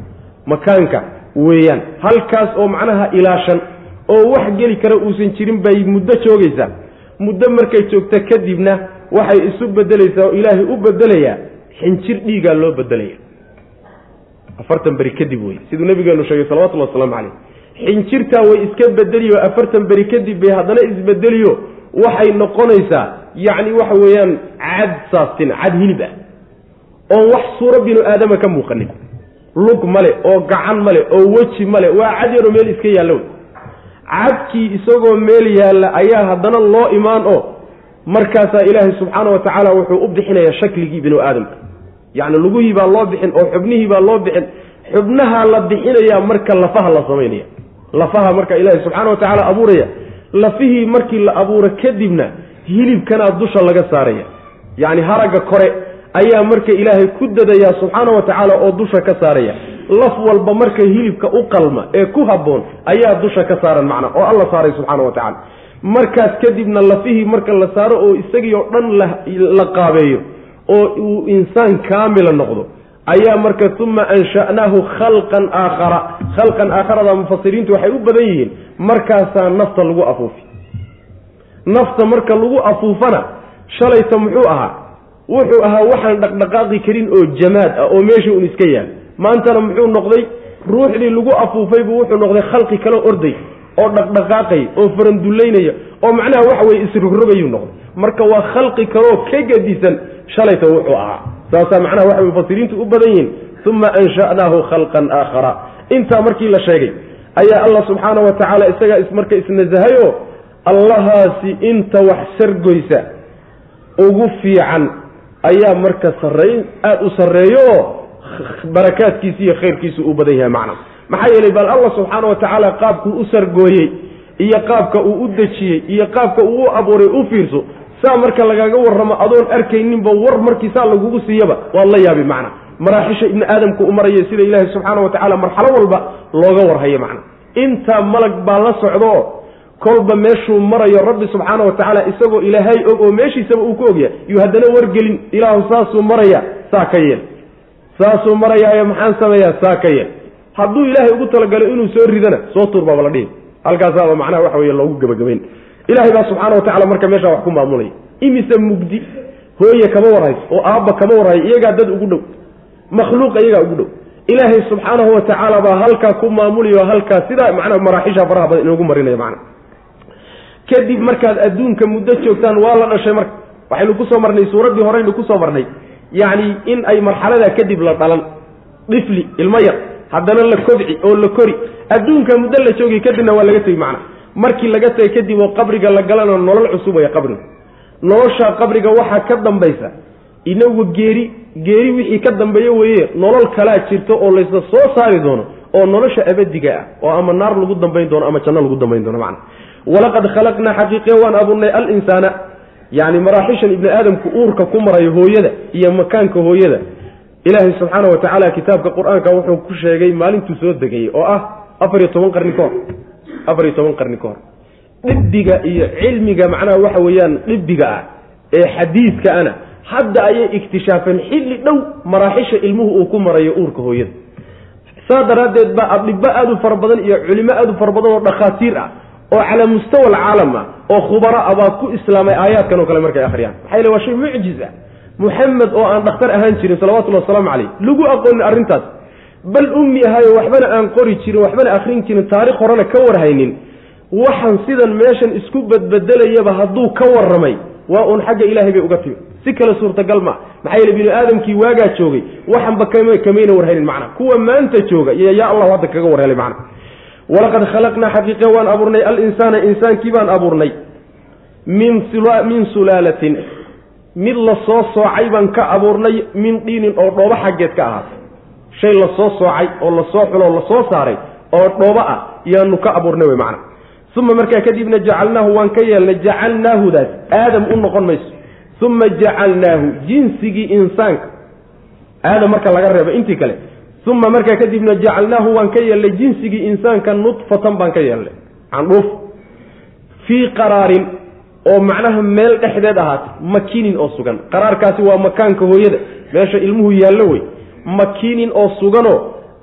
Makaanka weeyaan. Halkaas oo macnaha ilaashan oo wax geli kara uusan jirin bay muddo joogaysaa muddo markay joogto kadibna waxay isu bedelaysaa oo ilaahay u bedelayaa xinjir dhiigaa loo bedelaya afartan beri kadib wey. Siduu nabigeenu sheegay salawatullhi wasalaamu caleyh xinjirtaa way iska bedeliyo afartan beri kadib bay haddana isbedeliyo waxay noqonaysaa yacni waxa weeyaan cad saastin cad hilib ah oon wax suuro binu aadama ka muuqanin lug male oo gacan male oo weji male waa cad yaroo meel iska yaalla wey. Cadkii isagoo meel yaalla ayaa haddana loo imaan oo markaasaa ilaahay subxaana wa tacaala wuxuu u bixinayaa shakligii binu aadamka. Yacni lugihii baa loo bixin oo xubnihii baa loo bixin. Xubnaha la bixinayaa marka lafaha la samaynaya lafaha marka ilaahay subxaana wa tacaala abuuraya lafihii markii la abuuro kadibna hilibkanaa dusha laga saaraya. Yacni haragga kore ayaa marka ilaahay ku dadayaa subxaana wa tacaala oo dusha ka saaraya. Laf walba marka hilibka u qalma ee ku habboon ayaa dusha ka saaran macna oo alla saaray subxaana wa tacala markaas kadibna lafihii marka la saaro oo isagii oo dhan la qaabeeyo oo uu insaan kaamila noqdo ayaa marka uma ansha'naahu khalqan aakhara. Khalqan aakharada mufasiriintu waxay u badan yihiin markaasaa nafta lagu afuufi. Nafta marka lagu afuufana shalayta muxuu ahaa? Wuxuu ahaa waxaan dhaqdhaqaaqi karin oo jamaad ah oo meesha un iska yaal. Maantana muxuu noqday ruuxdii lagu afuufaybu wuxuu noqday khalqi kale orday oo dhaqdhaqaaqay oo farandullaynaya oo macnaha waxa weye isrogrobayuu noqday. Marka waa khalqi kaleoo ka gadisan shalayta wuxuu ahaa saasaa macnaha waxay mufasiriintu u badan yihiin uma ansha'naahu khalqan aakhara. Intaa markii la sheegay ayaa allah subxaana wa tacaala isagaa marka isnasahay oo allahaasi inta wax sargoysa ugu fiican ayaa marka sarrayn aada u sarreeyo oo barakaadkiisi iyo khayrkiisu uu badan yahay macna. Maxaa yeelay bal allah subxaana wa tacaala qaabkuu u sargooyey iyo qaabka uu u dejiyey iyo qaabka uu u abuuray u fiirso saa marka lagaga warramo adoon arkayninba war markii saa lagugu siiyaba waad la yaabi macna. Maraaxisha ibni aadamku u maraya sida ilaahay subxaana wa tacaala marxalo walba looga warhayo macna. Intaa malag baa la socdaoo kolba meeshuu marayo rabbi subxaana wa tacaala isagoo ilaahay og oo meeshiisaba uu ku ogyahay yuu haddana wargelin ilaahu saasuu maraya saa ka yeel. Saasuu marayaayo maxaan sameeyaa saa ka yeel. Hadduu ilaahay ugu talagalo inuu soo ridana soo tuur baaba la dhihi. Halkaasaaba macnaha waxa weye loogu gebagabayn ilahay baa subxaana wa tacala marka meeshaa wax ku maamulaya. Imise mugdi hooye kama warhayso oo aabba kama warhayo iyagaa dad ugu dhow. Makhluuqa iyagaa ugu dhow. Ilaahay subxaanahu wa tacaala baa halkaa ku maamulayo halkaa sidaa macnaha maraaxisha faraha badan inoogu marinaya macna kadib markaad adduunka muddo joogtaan waa la dhashay marka. Waxaynu ku soo marnay suuraddii horeynu ku soo marnay. Yacni in ay marxaladaa kadib la dhalan. Dhifli ilmo yar. Haddana la kobci oo la kori. Adduunka muddo la joogay kadibna waa laga tegi macna markii laga tegay kadib oo qabriga la galana nolol cusub waya qabriga nolosha qabriga waxaa ka dambaysa. Inagu geeri geeri wixii ka dambeeye weeye nolol kalaa jirto oo laysla soo saari doono oo nolosha abadiga ah oo ama naar lagu dambayn doono ama janno lagu dambayn doono macna. Walaqad khalaqnaa xaqiiqiya waan abuurnay alinsaana. Yacni maraaxishan ibni aadamku uurka ku marayo hooyada iyo makaanka hooyada. Ilaahay subxaana wa tacaala kitaabka qur'aanka wuxuu ku sheegay maalintuu soo degayey oo ah afar iyo toban qarni ka hor afar iyo toban qarni ka hor. Dhibbiga iyo cilmiga macnaha waxa weeyaan dhibbiga ah ee xadiidka ana hadda ayay iktishaafeen xilli dhow maraaxisha ilmuhu uu ku marayo uurka hooyada. Saa daraaddeed baa dhibbo aada u fara badan iyo culimo aada u fara badan oo dhakhaatiir ah oo calaa mustawa alcaalam ah oo khubara ah baa ku islaamay aayaadkan oo kale markay akhriyaan. Maxaa yele waa shay mucjiz ah muxamed oo aan dhakhtar ahaan jirin salawatullahi wasalaamu caleyh lagu aqoonin arrintaas bal ummi ahayo waxbana aan qori jirin waxbana akhrin jirin taarikh horena ka warhaynin. Waxaan sidan meeshan isku badbedelayaba hadduu ka warramay waa uun xagga ilaahay bay uga timi si kale suurtagal maa maxaa yeele bini aadamkii waagaa joogay waxanba kama kamayna warhelin macna kuwa maanta jooga yaa allahu hadda kaga warhelay macna walaqad khalaqnaa xaqiiqa waan abuurnay alinsaana insaankii baan abuurnay. Min sulaalatin. Mid la soo soocay baan ka abuurnay min dhiinin oo dhoobo xaggeed ka ahaatay shay la soo soocay oo la soo xulo oo la soo saaray oo dhoobo ah yaanu ka abuurnay wey macna. Uma markaa kadibna jacalnaahu waan ka yeelnay jacalnaahudaas aadam u noqon mayso. Uma jacalnaahu jinsigii insaanka. Aadam marka laga reebo intii kale. Uma markaa kadibna jacalnaahu waan ka yeelnay jinsigii insaanka nudfatan baan ka yeelnay. Candhuuf fii qaraarin oo macnaha meel dhexdeed ahaatay makinin oo sugan. Qaraarkaasi waa makaanka hooyada. Meesha ilmuhu yaallo wey makinin oo suganoo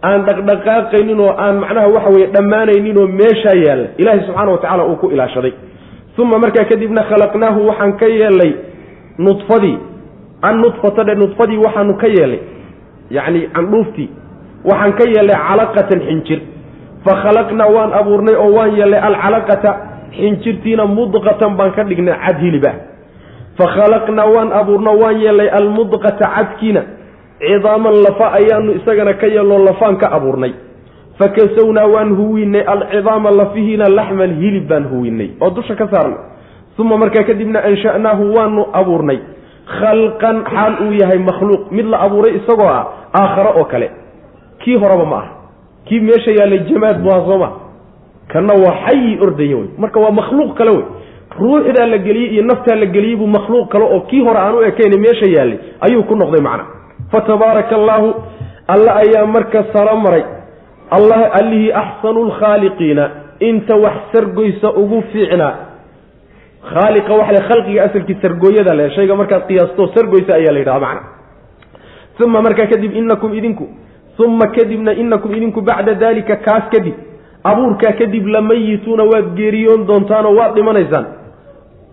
aan dhaqdhaqaaqaynin oo aan macnaha waxa weye dhammaanaynin oo meeshaa yaalla ilaahay subxaana wa tacala uu ku ilaashaday. Uma markaa kadibna khalaqnaahu waxaan ka yeelnay nudfadii an nudfata dhe nudfadii waxaanu ka yeelnay yacni candhuuftii waxaan ka yeelnay calaqatan xinjir. Fa khalaqnaa waan abuurnay oo waan yeelnay alcalaqata xinjirtiina mudqatan baan ka dhignay cad hilibah fa khalaqnaa waan abuurno waan yeelnay almudqata cadkiina cidaaman lafa ayaanu isagana ka yeelnoo lafaan ka abuurnay. Fa kasawnaa waan huwinay alcidaama lafihiina laxman hilib baan huwinay oo dusha ka saarnay uma markaa kadibna ansha'naahu waanu abuurnay. Khalqan xaal uu yahay makhluuq mid la abuuray isagoo ah aakhare oo kale. Kii horeba ma aha. Kii meesha yaallay jamaad bu aha sooma kanna waa xayi ordaya wey. Marka waa makhluuq kale wey. Ruuxdaa la geliyey iyo naftaa la geliyey buu makhluuq kale oo kii hore aan u ekayna meesha yaallay ayuu ku noqday macna fa tabaaraka allaahu alla ayaa marka saro maray. Allah allihii axsanu lkhaaliqiina inta wax sargoysa ugu fiicnaa khaaliqa waxa khalqiga asalkii sargooyada le shayga markaad qiyaasto sargoysa ayaa la yidhaha macna. Uma markaa kadib inakum idinku uma kadibna inakum idinku bacda dalika kaas kadib abuurkaa kadib lamayituuna waad geeriyoon doontaanoo waad dhimanaysaan.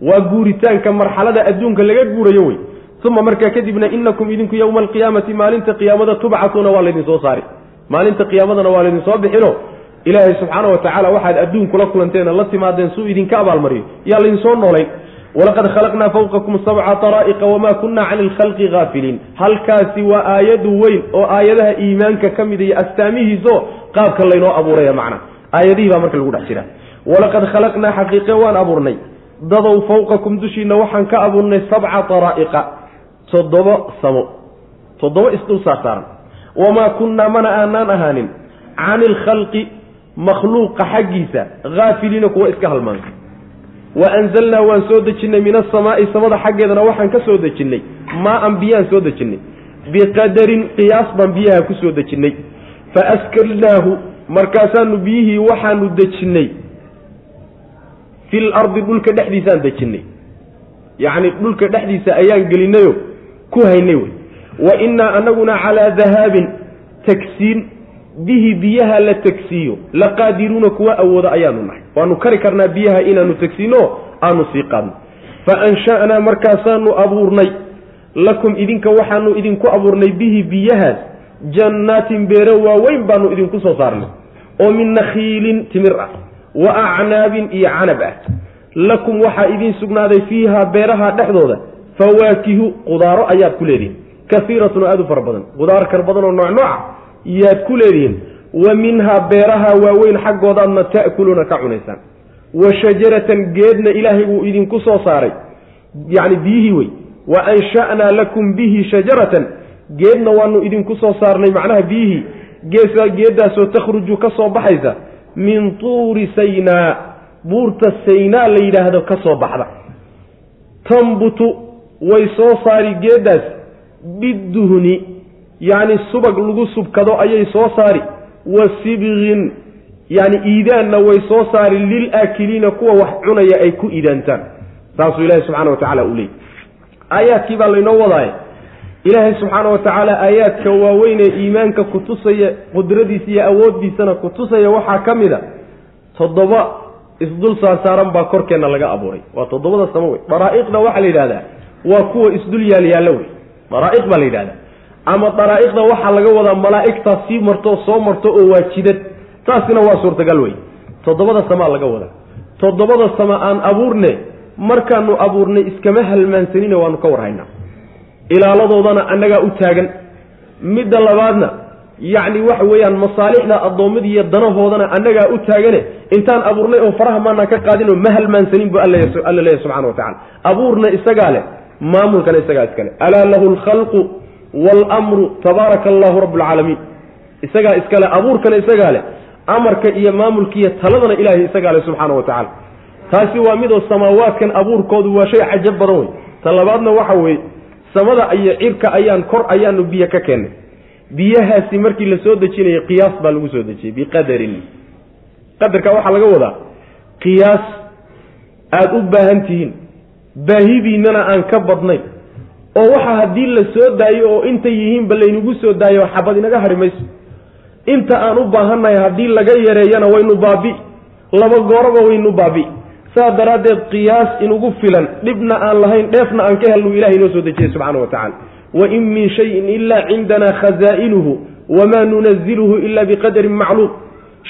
Waa guuritaanka marxalada adduunka laga guurayo wey uma markaa kadibna inakum idinku yowma alqiyaamati maalinta qiyaamada tubcatuuna waa laydin soo saari maalinta qiyaamadana waa laydin soo bixino. Ilaahay subxaana wa tacaala waxaad adduun kula kulanteena la timaadeen suu idinka abaalmariyo. Yaa laydinsoo noolayn walaqad khalaqnaa fawqakum sabca taraa'iqa wamaa kunna cani lkhalqi haafiliin halkaasi waa aayadu weyn oo aayadaha iimaanka ka mid iyo astaamihiiso qaabka laynoo abuuraya macna. Aayadihii baa marka lagu dhex jiraa walaqad khalaqnaa xaqiiqe waan abuurnay. Dadow fawqakum dushiina waxaan ka abuurnay sabca taraa'iqa toddoba samo. Toddoba isdul saarsaaran wamaa kunnaa mana aanaan ahaanin cani lkhalqi makhluuqa xaggiisa haafiliina kuwa iska halmaanka wa anzalnaa waan soo dejinnay min asamaa'i samada xaggeedana waxaan ka soo dejinnay maa-an biyaan soo dejinnay. Biqadarin qiyaas baan biyaha ku soo dejinnay. Fa askalnaahu markaasaanu biyihii waxaanu dejinnay. Fil ardi dhulka dhexdiisaan dejinnay. Yacni dhulka dhexdiisa ayaan gelinayo ku haynay wey. Wa innaa anaguna calaa dahaabin tagsiin. Bihi biyaha la tegsiiyo laqaadiruuna kuwa awooda ayaanu nahay. Waanu kari karnaa biyaha inaanu tegsiino aanu sii qaadno. Fa ansha'naa markaasaanu abuurnay. Lakum idinka waxaanu idinku abuurnay bihi biyahaas. Jannaatin beero waaweyn baanu idinku soo saarnay. Oo min nakhiilin timir ah. Wa acnaabin iyo canab ah. Lakum waxaa idiin sugnaaday fiiha beeraha dhexdooda fawaakihu qudaaro ayaad ku leedihin kaiiratun aada u fara badan. Qudaar kar badan oo nooc yaad ku leedihiin. Wa minhaa beeraha waaweyn xaggoodaadna ta'kuluuna ka cunaysaan. Wa shajaratan geedna ilaahay wuu idinku soo saaray. Yacni biyihii wey. Wa ansha'naa lakum bihi shajaratan. Geedna waanu idinku soo saarnay macnaha biyihii. Geeddaasoo takhruju ka soo baxaysa. Min tuuri saynaa. Buurta saynaa la yidhaahdo ka soo baxda. Tambutu way soo saari geeddaas biduhni yacni subag lagu subkado ayay soo saari wa sibgin yani iidaanna way soo saari lilaakiliina kuwa wax cunaya ay ku iidaantaan. Saasuu ilaahay subxana wa tacala u leeyay. Aayaadkii baa laynoo wadaaye. Ilaahay subxaana wa tacaala aayaadka waaweynee iimaanka kutusaya qudradiisa iyo awooddiisana kutusaya waxaa ka mid a toddoba isdul saarsaaran baa korkeenna laga abuuray. Waa toddobada samo wey. Daraa'iqna waxaa la yidhahdaa waa kuwa isdul yaalyaalla wey. Daraa'iq baa la yidhahdaa. Ama daraa'iqda waxaa laga wadaa malaa'igtaa sii marto soo marto oo waa jidad. Taasina waa suurtagal wey. Toddobada samaa laga wadaa. Toddobada sama aan abuurne markaanu abuurnay iskama halmaansanine waanu ka warhaynaa. Ilaaladoodana annagaa u taagan. Midda labaadna yacni waxa weeyaan masaalixda addoommada iyo danahoodana annagaa u taagane intaan abuurnay oo faraha maanaan ka qaadinoo ma halmaansanin bu alla leeyahy subxana wa tacala abuurna isagaa leh maamulkana isagaa iskale. Alaa lahu lkhalqu waalmru tabaaraka allahu rabb alcaalamiin isagaa iskale abuurkana isagaa leh amarka iyo maamulkiiyo taladana ilaahay isagaa leh subxaana wa tacala taasi waa midoo samaawaadkan abuurkoodu waa shay cajab badan wey ta labaadna waxa weeye samada iyo cirka ayaan kor ayaanu biyo ka keennay biyahaasi markii la soo dejinayay qiyaas baa lagu soo dejiyey biqadarin. Qadarka waxaa laga wadaa qiyaas aada u baahan tihiin baahidiinnana aan ka badnayn. Oo waxa haddii la soo daayo oo intay yihiinba laynagu soo daayo xabad inaga hari mayso. Inta aan u baahannahay haddii laga yareeyana waynu baabi. Laba gooraba waynu baabi. Saa daraaddeed qiyaas inugu filan dhibna aan lahayn dheefna aan ka helnu ilahay inoo soo dejiyey subxana wa tacala wain min shayin ila cindana khazaa'inuhu wamaa nunaziluhu ila biqadarin macluum.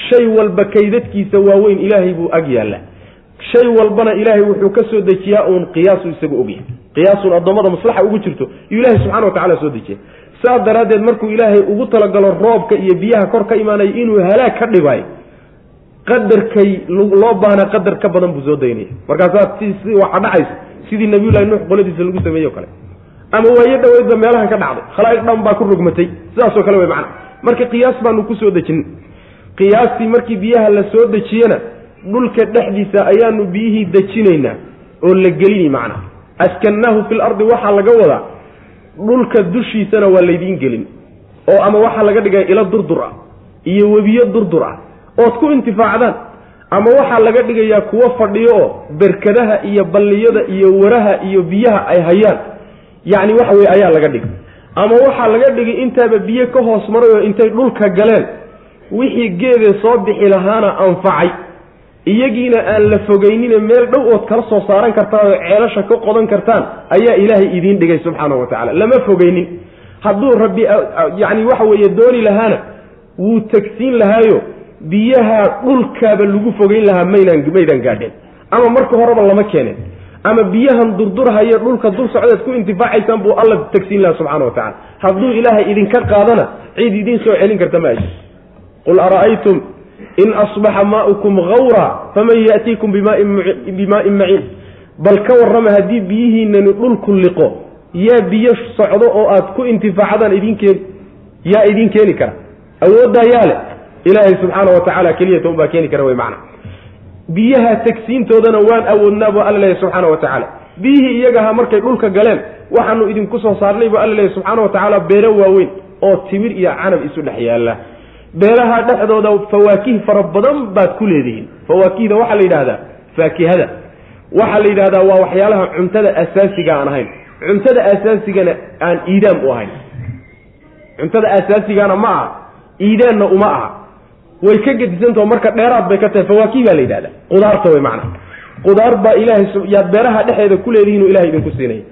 Shay walba kaydadkiisa waaweyn ilaahay buu ag yaalla shay walbana ilaahay wuxuu ka soo dejiyaa uun qiyaasu isagu ogyahay qiyaasun addoommada maslaxa ugu jirto iyuu ilahay subxana wa tacala soo dejiya saas daraaddeed markuu ilaahay ugu talagalo roobka iyo biyaha kor ka imaanaya inuu halaag ka dhigayo qadarkay loo baahna qadar ka badan buu soo daynaya. Markaasaa waxa dhacaysa sidii nabiyullahi nuux qoladiisa lagu sameeye o kale. Ama waayo dhaweydba meelahan ka dhacday khalaa'iq dhan baa ku rogmatay sidaasoo kale wey macana marka qiyaas baanu ku soo dejin qiyaastii markii biyaha la soo dhulka dhexdiisa ayaanu biyihii dejinaynaa oo la gelini macna. Askannaahu fi lardi waxaa laga wadaa dhulka dushiisana waa laydiin gelin. Oo ama waxaa laga dhigaya ilo durdur ah iyo webiyo durdur ah. Ood ku intifaacdaan ama waxaa laga dhigayaa kuwo fadhiyo oo berkadaha iyo balliyada iyo waraha iyo biyaha ay hayaan. Yacni waxa weye ayaa laga dhigay. Ama waxaa laga dhigay intaaba biyo ka hoos maray oo intay dhulka galeen wixii geedee soo bixi lahaana anfacay iyagiina aan la fogeynine meel dhow ood kala soo saaran kartaan oo ceelasha ka qodan kartaan ayaa ilaahay idiin dhigay subxaana wa tacala lama fogeynin hadduu rabbi yacni waxa weeye dooni lahaana wuu tegsiin lahaayo biyaha dhulkaaba lagu fogeyn lahaa maynaan maydaan gaadheen ama marka horeba lama keeneen ama biyahan durdurhaye dhulka dur socdeed ku intifaacaysaan buu alla tegsiin lahaa subxana wa tacala hadduu ilaahay idinka qaadana cid idiin soo celin karta ma aji qul ara'aytum in asbaxa maaukum hawra faman ya'tiikum bimaa'in maciin bal ka warrama haddii biyihiinani dhulku liqo yaa biyo socdo oo aad ku intifaacdaan idin keeni yaa idiin keeni kara awooddaa yaa leh ilaahay subxaana wa tacala keliyata unbaa keeni kara wey macna biyaha tegsiintoodana waan awoodnaa buu alla leeyahy subxaana wa tacaala biyihii iyagaha markay dhulka galeen waxaanu idinku soo saarnay buu alla leeyahy subxaana wa tacaala beero waaweyn oo timir iyo canab isu dhex yaalla beeraha dhexdooda fawaakih fara badan baad ku leedihiin. Fawaakihda waxaa la yidhahdaa faakihada. Waxaa la yidhahdaa waa waxyaalaha cuntada asaasiga aan ahayn. Cuntada asaasigana aan iidaam u ahayn. Cuntada asaasigana ma aha iidaanna uma aha. Way ka gedisantaho marka dheeraad bay ka tahay. Fawaakih baa la yidhahda qudaarta wey macna. Qudaar baa ilaahay yaad beeraha dhexeeda ku leedihiin oo ilahay idinku siinaya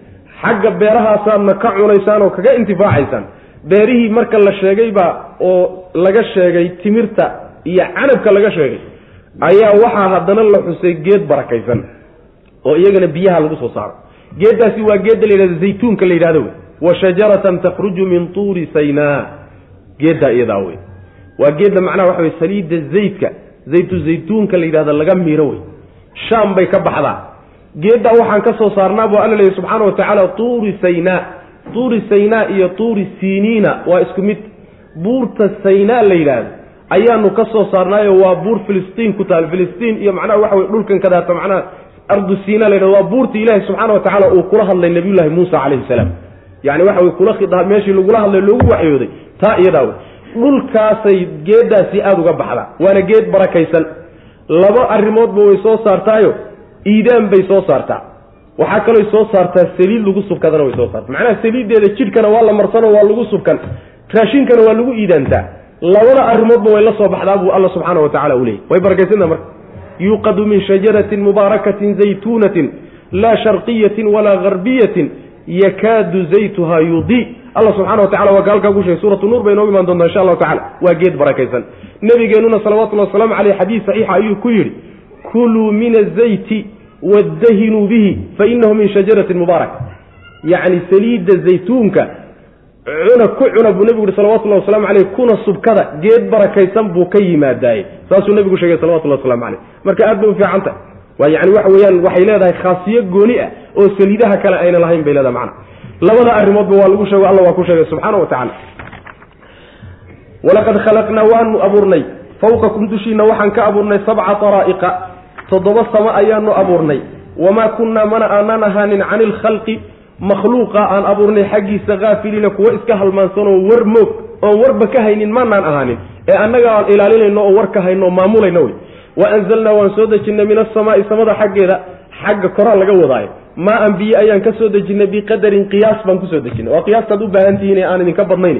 xagga beerahaasaadna ka cunaysaan oo kaga intifaacaysaan beerihii marka la sheegay baa oo laga sheegay timirta iyo canabka laga sheegay ayaa waxaa haddana la xusay geed barakaysan oo iyagana biyaha lagu soo saaro. Geeddaasi waa geedda la yidhahda zaytuunka la yidhahdo wey. Wa shajaratan takhruju min tuuri saynaa geeddaa iyadaa wey. Waa geedda macnaha waxa wey saliidda zaydka zaytu zaytuunka la yidhahda laga miiro wey. Shaam bay ka baxdaa. Geeddaa waxaan ka soo saarnaa buu alla leeyahy subxaana wa tacaala tuuri saynaa tuuri saynaa iyo tuuri siniina waa isku mid. Buurta saynaa la yidhaahdo ayaanu ka soo saarnaayo waa buur filistiin ku taal. Filistiin iyo macnaha waxa wey dhulkan kadaata macnaha ardu siina la yidhahdo waa buurta ilaahi subxaana wa tacaala uu kula hadlay nabiyullaahi muusa calayhi salaam. Yani waxa wey kula khidhaa meeshii lagula hadlay loogu waxyooday. Taa iyadaa wey dhulkaasay geeddaasi aada uga baxdaa waana geed barakaysan. Laba arrimoodba way soo saartaayo iidaan bay soo saartaa waxaa kalooy soo saartaa saliid lagu subkadana way soo saarta. Macnaha saliiddeeda jidhkana waa la marsano waa lagu subkan. Raashinkana waa lagu iidaantaa labada arrimoodba way la soo baxdaa buu alla subxaana wa tacala u leeyay way barakaysantaa marka. Yuuqadu min shajaratin mubaarakatin zaytuunatin laa sharqiyatin walaa garbiyatin yakaadu zaytuha yudii. Alla subxana wa tacala waa gaalkaa ku sheegay. Suuratu nuur bay inoogu imaan doontaa insha allahu tacala waa geed barakaysan nabigeenuna salawatullahi wasalaamu caleyh xadiis saxiixa ayuu ku yidhi kuluu min azayti wadahinuu bihi fainahu min shajaratin mubaaraka yacni saliidda zaytuunka cuna ku cuna buu nebigu yihi salawatullahi waslamu caleyh kuna subkada geed barakaysan buu ka yimaadaaye saasuu nebigu sheegay salawatullahi waslamu caleyh marka aad bay u fiicanta waa yani waxa weeyaan waxay leedahay khaasiyo gooni ah oo saliidaha kale ayna lahayn bay leedahay macna. Labada arrimoodba waa lagu sheego alla waa ku sheegay subxaana wa tacala walaqad khalaqnaa waanu abuurnay. Fawqakum dushiina waxaan ka abuurnay sabca taraa'iqa toddoba samo ayaanu abuurnay. Wamaa kunnaa mana aanan ahaanin cani ilkhalqi makhluuqa aan abuurnay xaggiisa haafiliina kuwo iska halmaansanoo war moog oon warba ka haynin maanaan ahaanin ee annaga aan ilaalinayno oo war ka hayno maamulayna wey. Wa anzalnaa waan soo dejinnay min asamaai samada xaggeeda xagga koraa laga wadaayo. Maa an biyo ayaan ka soo dejinnay biqadarin qiyaas baan ku soo dejinay. Waa qiyaastaad u baahan tihiin ee aan idinka badnayn.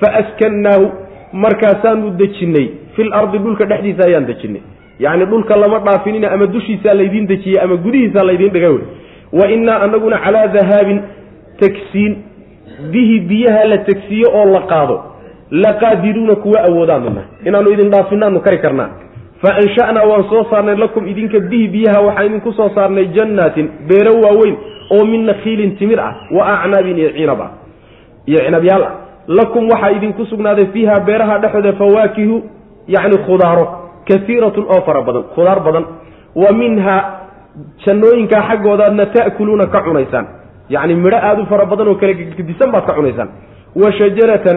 Fa askannaahu markaasaanu dejinnay fil ardi dhulka dhexdiisa ayaan dejinnay yacni dhulka lama dhaafinina ama dushiisaa laydiin dejiyey ama gudihiisaa laydiin dhigay wey. Wa innaa anaguna calaa dahaabin tegsiin bihi biyaha la tegsiiyo oo la qaado. Laqaadiruuna kuwa awoodaanu inaanu idin dhaafinaanu kari karnaa. Fa ansha'naa waan soo saarnay lakum idinka bihi biyaha waxaan idinku soo saarnay jannaatin beero waaweyn oo min nakhiilin timir ah wa acnaabin iyo cinab ah. Iyo cinabyaal ah. Lakum waxaa idinku sugnaaday fiiha beeraha dhexooda fawaakihu yacni khudaaro kaiiratun oo fara badan khudaar badan. Wa minha jannooyinkaa xaggoodaadna ta'kuluuna ka cunaysaan. Yacni midho aada u fara badan oo kala gedisan baad ka cunaysaan. Wa shajaratan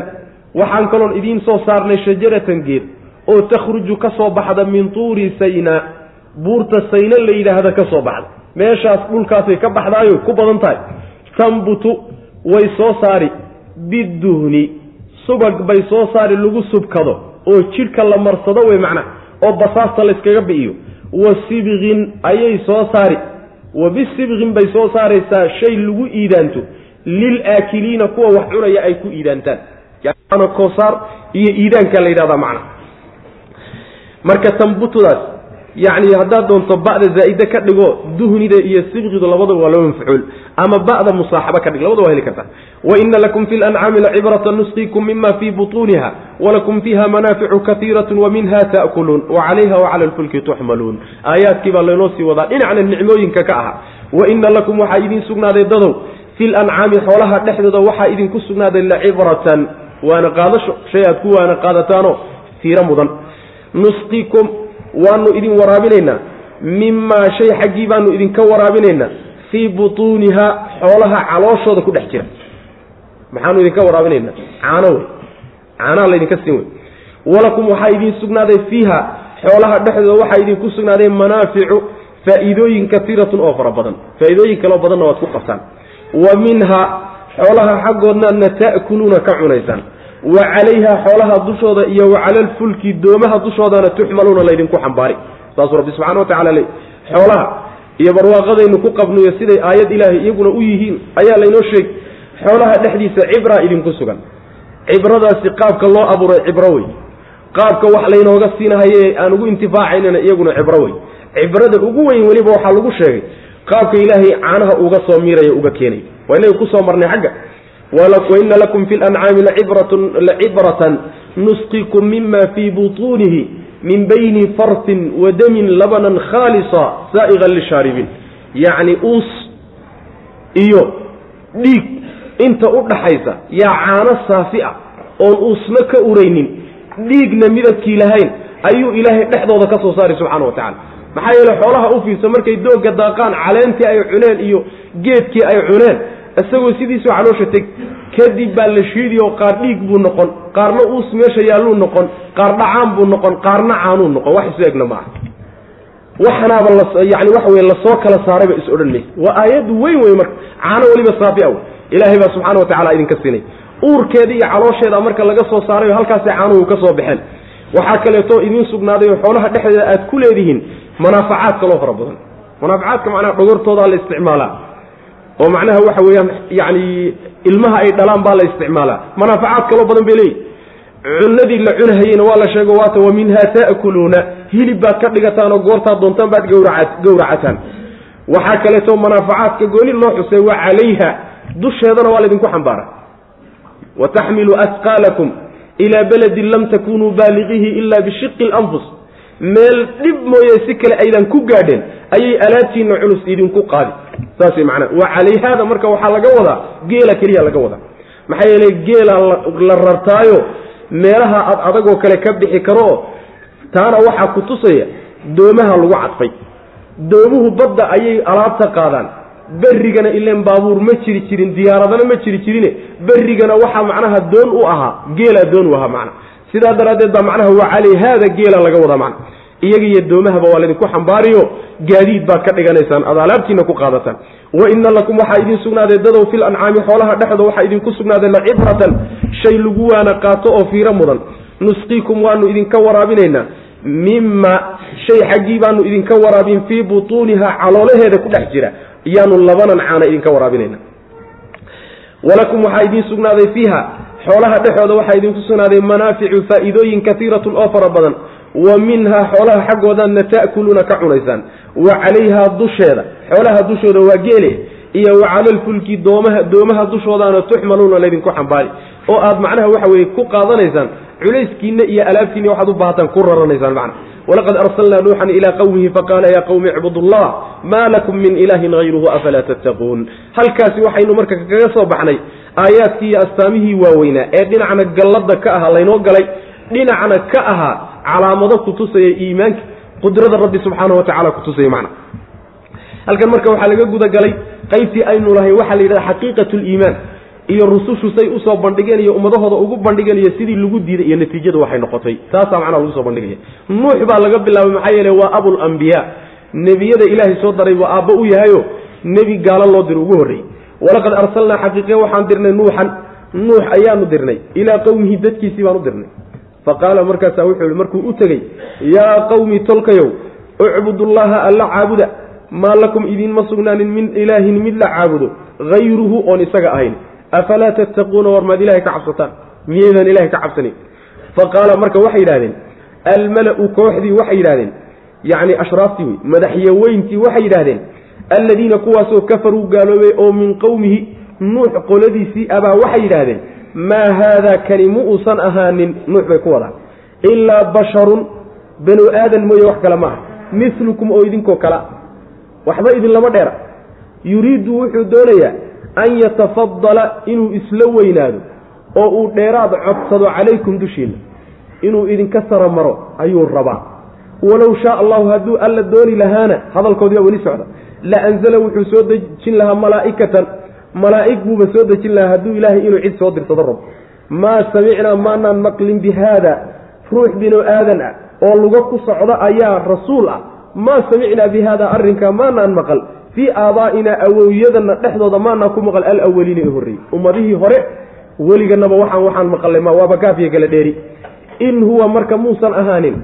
waxaan kaloon idiin soo saarnay shajaratan geed oo takhruju ka soo baxda min tuuri sayna. Buurta sayna la yidhaahda ka soo baxda. Meeshaas dhulkaasay ka baxdaayo ku badan tahay. Tambutu way soo saari. Biduhni subag bay soo saari lagu subkado oo jidhka la marsado wey macnaha oo basaasta layskaga bi'iyo. Wa sibqin ayay soo saari. Wa bisibqin bay soo saaraysaa shay lagu iidaanto. Lil aakiliina kuwa wax cunaya ay ku iidaantaan. Koosaar iyo iidaanka la yidhahdaa macna. Marka tambutudaas yacni haddaad doonto ba'da zaa'ide ka dhigo duhnida iyo sibqidu labadaba waa laba mafcuul ama ba'da musaaxaba ka dhig labada waa heli kartaa waina lakum fi lancaami lacibrata nusqiikum mima fii butuuniha walakum fiiha manaaficu kaiirat waminha ta'kuluun wacalayha wacala lfulki tuxmaluun. Aayaadkii baa laynoo sii wadaa dhinacna nicmooyinka ka aha. Waina lakum waxaa idiin sugnaaday dadow fi lancaami xoolaha dhexdooda waxaa idinku sugnaaday lacibratan waana qaadasho shay aad ku waana qaadataano fiiro mudan. Nusqiikum waanu idin waraabinaynaa mimaa shay xaggii baanu idinka waraabinaynaa fii butuuniha xoolaha calooshooda ku dhex jira. Maxaanu idinka waraabinaynaa caano wey. Caanaha laydinka siin wey. Walakum waxaa idiin sugnaaday fiiha. Xoolaha dhexdooda waxaa idinku sugnaaday manaaficu faa'iidooyin katiiratun oo fara badan. Faa'iidooyin kaloo badanna waad ku qabtaan. Wa minha xoolaha xaggoodnaadna ta'kuluuna ka cunaysaan wa calayha xoolaha dushooda iyo wa cala alfulki doomaha dushoodana tuxmaluuna laydinku xambaari. Saasuu rabbi subxana wa tacala le xoolaha iyo barwaaqadaynu ku qabniyo siday aayad ilaahay iyaguna u yihiin ayaa laynoo sheegi xoolaha dhexdiisa cibraa idinku sugan. Cibradaasi qaabka loo abuuray cibro wey qaabka wax laynooga siinahaye aan ugu intifaacaynana iyaguna cibro wey cibrada ugu weyn weliba waxaa lagu sheegay qaabka ilaahay caanaha uga soo miirayo uga keenayo waa inaga ku soo marnay xagga waina lakum fi lancaami lacibratan nusqikum mima fii butuunihi min bayni farsin wa damin labanan khaalisa saa'iqan lishaaribiin yacni uus iyo dhiig inta u dhaxaysa yaa caano saafi ah oon uusna ka uraynin dhiigna midabkii lahayn ayuu ilaahay dhexdooda ka soo saaray subxaana wa tacala maxaa yeele xoolaha u fiirsa markay doogga daaqaan caleentii ay cuneen iyo geedkii ay cuneen isagoo sidiisuu caloosha teg kadib baa la shiidiyo qaar dhiig buu noqon qaarna uus meesha yaalluu noqon qaar dhacaan buu noqon qaarna caanuu noqon. Wax isu egna ma aha waxanaaba yani waxa wey la soo kala saarayba is odhan maysa waa aayaddu weyn wey marka caano weliba saafi aw ilaahay baa subxana wa tacala idinka siinay. Uurkeeda iyo caloosheeda marka laga soo saarayo halkaasay caanuhu ka soo baxeen. Waxaa kaleeto idiin sugnaaday oo xoolaha dhexdeeda aad ku leedihiin manaafacaad kaloo fara badan. Manaafacaadka macnaha dhogortoodaa la isticmaalaa oo macnaha waxa weeyaan yani ilmaha ay dhalaan baa la isticmaalaa. Manaafacaad kaloo badan bay leeyihi cunadii la cunahayeyna waa la sheego waata wa minha ta'kuluuna. Hilib baad ka dhigataan oo goortaad doontaan baad gawracataan waxaa kaleeto manaafacaadka gooni loo xusay wa calayha. Dusheedana waa laydinku xambaara. Wa taxmilu asqaalakum ilaa beledin lam takunuu baaliqihi ila bishiqi lanfus meel dhib mooye si kale aydan ku gaadheen ayay alaabtiina culus idinku qaadi. Saas macnaa wa calayhaada marka waxaa laga wadaa geela keliya laga wadaa. Maxaa yeelay geela la rartaayo meelaha ad adagoo kale ka bixi karo oo taana waxaa ku tusaya doomaha lagu cadfay. Doomuhu badda ayay alaabta qaadaan. Berrigana ileen baabuur ma jiri jirin diyaaradana ma jiri jirine berrigana waxaa macnaha doon u ahaa geelaa doon u ahaa macna sidaa daraaddeed baa macnaha waa calayhaada geela laga wadaa macna iyaga iyo doomahaba waa laydinku xambaariyo gaadiid baad ka dhiganaysaan aad alaabtiina ku qaadataan. Wa ina lakum waxaa idin sugnaaday dadow fil ancaami xoolaha dhexda waxaa idinku sugnaaday lacibratan shay lagu waana qaato oo fiiro mudan. Nusqiikum waanu idinka waraabinaynaa mima shay xaggii baanu idinka waraabin fii butuuniha caloolaheeda ku dhex jira iyaanu labanan caana idinka waraabinayna walakum waxaa idiin sugnaaday fiiha xoolaha dhexooda waxaa idinku sugnaaday manaaficu faa'iidooyin kaiiratun oo fara badan. Wa minhaa xoolaha xaggoodaadna ta'kuluuna ka cunaysaan. Wa calayhaa dusheeda. Xoolaha dushooda waa geele. Iyo wa cala alfulki doomaha doomaha dushoodaana tuxmaluuna laydinku xambaari. Oo aad macnaha waxa weeye ku qaadanaysaan culayskiinna iyo alaabtiinna waxaad u baahataan ku raranaysaan macna. Walaqad arsalnaa nuuxan ilaa qawmihi faqaala yaa qawmi icbudu llah maa lakum min ilaahin hayruhu afalaa tattaquun? Halkaasi waxaynu marka kaga soo baxnay aayaadkii iyo astaamihii waaweynaa ee dhinacna galladda ka ahaa laynoo galay dhinacna ka ahaa calaamado kutusaya iimaanka qudrada rabbi subxaana wa tacala kutusaya macna. Halkan marka waxaa laga gudagalay qaybtii aynu lahayn waxaa la yidhahda xaqiiqat liimaan iyo rusushu say u soo bandhigeen iyo ummadahooda ugu bandhigeen iyo sidii lagu diiday iyo natiijadu waxay noqotay. Taasaa macnaha lagu soo bandhigaya. Nuux baa laga bilaabay maxaa yeele waa abulambiyaa nebiyada ilaahay soo daray buu aabba u yahayo nebi gaalo loo diro ugu horreeyey walaqad arsalnaa xaqiiqe waxaan dirnay nuuxan nuux ayaanu dirnay ilaa qowmihi dadkiisii baan u dirnay. Fa qaala markaasaa wuxuu yihi markuu u tegey yaa qawmi tolkayow ucbudullaha alla caabuda maa lakum idiinma sugnaanin min ilaahin mid la caabudo hayruhu oon isaga ahayn. Afalaa tattaquuna war maad ilahay ka cabsataan? Miyaydaan ilahay ka cabsanin fa qaala marka waxay yidhahdeen almala-u kooxdii waxay yidhahdeen yacni ashraaftii wey madaxyaweyntii waxay yidhahdeen alladiina kuwaasoo kafaruu gaaloobay oo min qowmihi nuux qoladiisii abaa waxay yidhaahdeen maa haadaa kani mu uusan ahaanin nuux bay ku wadaan. Ilaa basharun banu aadan mooye wax kale maaha milukum oo idinkoo kala waxba idinlama dheera. Yuriidu wuxuu doonayaa an yatafadala inuu isla weynaado oo uu dheeraad codsado calaykum dushiinna. Inuu idinka saramaro ayuu rabaa. Walow shaa allahu hadduu alla dooni lahaana hadalkoodiibaa weli socda la anzala wuxuu soo dejin lahaa malaa'ikatan. Malaa'ig buuba soo dejin lahaa hadduu ilaahay inuu cid soo dirsado rabo maa samicnaa maanaan maqlin bi haada ruux binu aadan ah oo luga ku socda ayaa rasuul ah. Maa samicnaa bi haada arrinkaa maanaan maqal. Fii aabaa'inaa awowyadana dhexdooda maanaan ku maqal alawaliina ee horreeyey ummadihii hore weliganaba waxaan waxaan maqalay ma waaba kaafiya kala dheeri. In huwa marka muusan ahaanin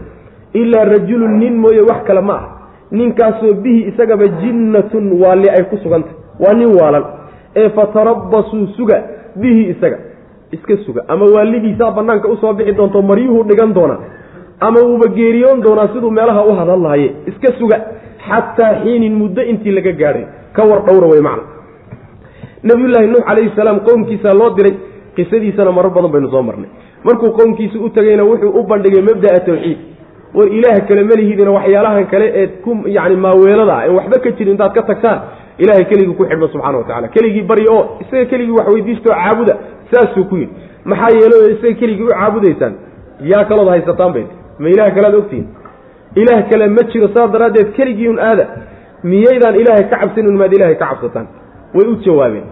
ilaa rajulun nin mooye wax kale ma ah ninkaasoo bihi isagaba jinnatun waali ay ku sugantah waa nin waalan ee fatarabbasuu suga bihi isaga. Iska suga. Ama waalidiisaa bannaanka u soo bixi doonto maryuhuu dhigan doonaa ama uuba geeriyoon doonaa siduu meelaha u hadal lahaye iska suga. Xataa xiinin muddo intii laga gaadhay. Ka war dhowra wey macna. Nabiyullaahi nuux calayhi salaam qowmkiisaa loo diray. Qisadiisana marar badan baynu soo marnay. Markuu qowmkiisa u tegeyna wuxuu u bandhigay mabda'a tawxiid war ilaah kale malihidina waxyaalahan kale ee ku yani maaweelada ah en waxba ka jirin intaad ka tagtaan. Ilahay keligii ku xidhma subxana watacala keligii barya oo isaga keligii wax weydiisto caabuda saasuu ku yidhi. Maxaa yeelo isaga keligii u caabudaysaan yaa kalood haysataan bay ma ilaah kalead ogtihin ilaah kale ma jiro saas daraaddeed keligii un aada miyaydaan ilaahay ka cabsanin maad ilaahay ka cabsataan. Way u jawaabeen.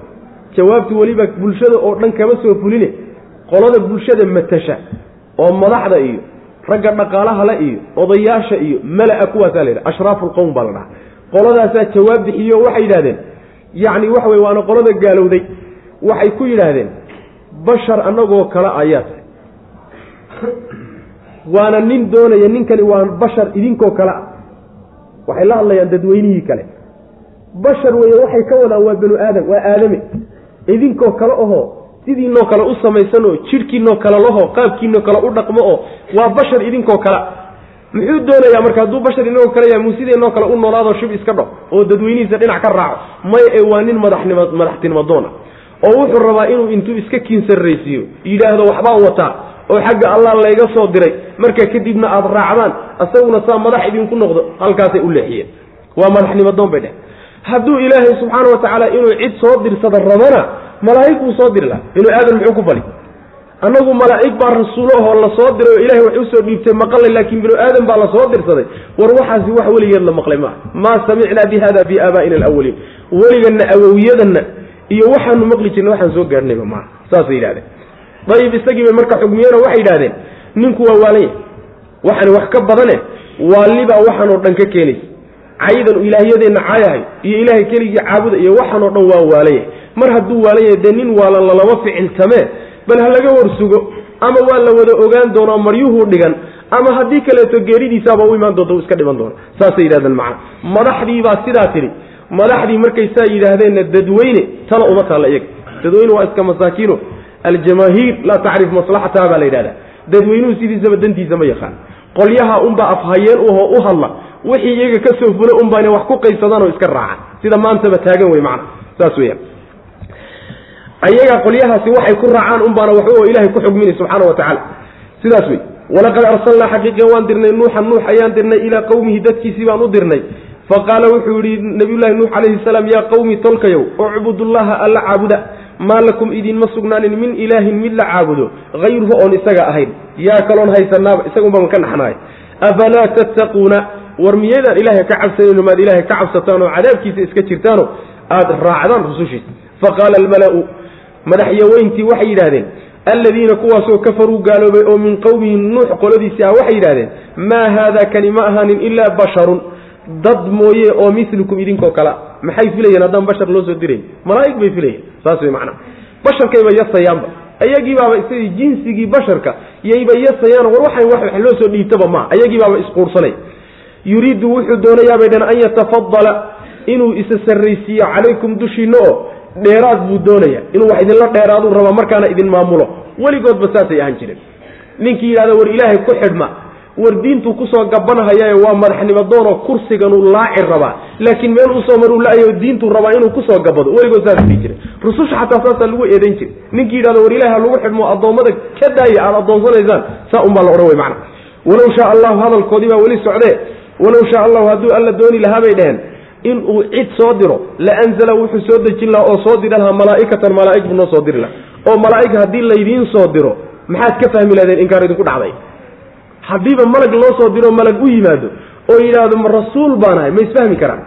Jawaabtu weliba bulshada oo dhan kama soo fuline. Qolada bulshada matasha oo madaxda iyo ragga dhaqaalaha iyo odayaasha iyo mala-a kuwaasaa la yidhaha ashraafu lqowm baa la dhaha qoladaasaa jawaab bixiyo waxay yidhahdeen yacni waxa weye waana qolada gaalowday waxay ku yidhaahdeen bashar annagoo kale ayaa tahay. Waana nin doonaya ninkani waa bashar idinkoo kale ah. Waxay la hadlayaan dadweynihii kale. Bashar weye waxay ka wadaan waa banu aadam waa aadame. Idinkoo kale ahoo sidiinoo kale u samaysan oo jidhkiinoo kale laho qaabkiinoo kale u dhaqmo oo waa bashar idinkoo kale. Muxuu doonayaa marka hadduu bashar inagoo kale yahay muu sideenoo kale u noolaado shib iska dho oo dadweynihiisa dhinac ka raaco? Maya ee waa nin madaxnimo madaxtinimo doona oo wuxuu rabaa inuu intuu iska kiinsarraysiiyo yidhaahdo waxbaan wataa oo xagga allah layga soo diray. Marka kadibna aada raacdaan asaguna saa madax idinku noqdo halkaasay u leexiyeen. Waa madaxnimo doon bay dheh. Hadduu ilaahay subxaana wa tacaala inuu cid soo dirsada rabana malaa'ig buu soo diri lahaa. Binu aadan muxuu ku fali? Annagu malaa'ig baa rasuulo ahoo la soo diray oo ilahay wax u soo dhiibtay maqalay laakiin binu aadan baa la soo dirsaday. War waxaasi wax weligeed la maqlay maaha. Maa samicnaa bi hada fii aabaa'ina alawaliin weliganna awowyadanna iyo waxaanu maqli jirna waxaan soo gaadhnayba maaha. Saasay yidhahdeen. Dayib isagii bay marka xugmiyeen waxay yidhahdeen ninku waa waalan yahay waxani wax ka badane waalibaa waxaanoo dhan ka keenaysa. Caydan ilaahyadeenna caayahay iyo ilaahay keligii caabuda iyo waxaanoo dhan waa waalan yahay mar hadduu waalan yahay dee nin waalan lalama ficiltamee bal ha laga warsugo ama waa la wada ogaan doonaa maryuhuu dhigan ama haddii kaleeto geeridiisaaba u imaan doonta u iska dhiman doona saasay yidhahdeen macna madaxdii baa sidaa tidhi. Madaxdii markay saa yidhaahdeenna dadweyne tala uma taalla iyaga. Dadweyne waa iska masaakiino. Aljamaahiir laa tacrif maslaxataha baa la yidhahdaa dadweynuhu sidiisaba dantiisa ma yaqaan. Qolyaha unbaa afhayeen uhoo u hadla. Wixii iyaga ka soo fula unbaa inay wax ku qaysadaan oo iska raacaan. Sida maantaba taagan wey macna saas weyaan ayaga qolyahaasi waxay ku raacaan unbaana waxba ilahay ku xugminay subxaana wa tacaala. Sidaas wey walaqad arsalnaa xaqiiqan waan dirnay nuuxan nuux ayaan dirnay ilaa qowmihi dadkiisii baan u dirnay. Faqaala wuxuu yihi nabiyullahi nuux calayhi salaam yaa qowmi tolkayow ucbudullaha alla caabuda. Maa lakum idinma sugnaanin min ilaahin mid la caabudo hayruhu oon isaga ahayn. Yaa kaloon haysanaaba isagunbaan ka naxnahay afalaa tattaquuna war miyaydaan ilaahay ka cabsanayno maad ilaahay ka cabsataan oo cadaabkiisa iska jirtaano aada raacdaan rusushiisa. Faqaala almala-u madaxyaweyntii waxay yidhahdeen alladiina kuwaasoo kafaruu gaaloobay oo min qowmihi nuux qoladiisii ah waxay yidhahdeen maa haada kani ma ahaanin ilaa basharun dad mooye oo milukum idinkoo kala maxay filayeen haddaan bashar loo soo dirayn malaaig bay filayeen saas way macnaa. Basharkayba yasayaanba ayagiibaaba isagii jinsigii basharka yayba yasayaan war waxaan wax wax loo soo dhiibtaba maa ayagiibaaba isquursanay yuriidu wuxuu doonayaabay dhan an yatafadala inuu isa sarraysiiyo calaykum dushiinna oo dheeraad buu doonaya. Inuu wax idinla dheeraaduu raba markaana idin maamulo. Weligoodba saasay ahaan jireen. Ninkii yidhahda war ilaahay ku xidhma. War diintuu ku soo gabanhayae waa madaxnimo doonoo kursiganuu laaci rabaa. Laakiin meel u soo maruu la-ayo diintuu rabaa inuu ku soo gabado weligood saas dhihi jiray rususha xataa saasaa lagu eedayn jiray. Ninkii yidhahdo war ilahi ha lagu xidhmo addoommada ka daaya aada addoonsanaysaan. Saa un baa la odhan wey macana walow shaa allahu hadalkoodii baa weli socdee. Walow shaa allahu hadduu alla dooni lahaa bay dheheen inuu cid soo diro la anzala wuxuu soo dejin lahaa oo soo diri lahaa malaa'ikatan malaa'ig buu noo soo diri lahaa. Oo malaa'ig haddii laydiin soo diro maxaad ka fahmi lahdeen inkaan idinku dhacday? Haddiiba malag loo soo diro malag u yimaado oo yidhaahdo ma rasuul baan ahay ma isfahmi karaan.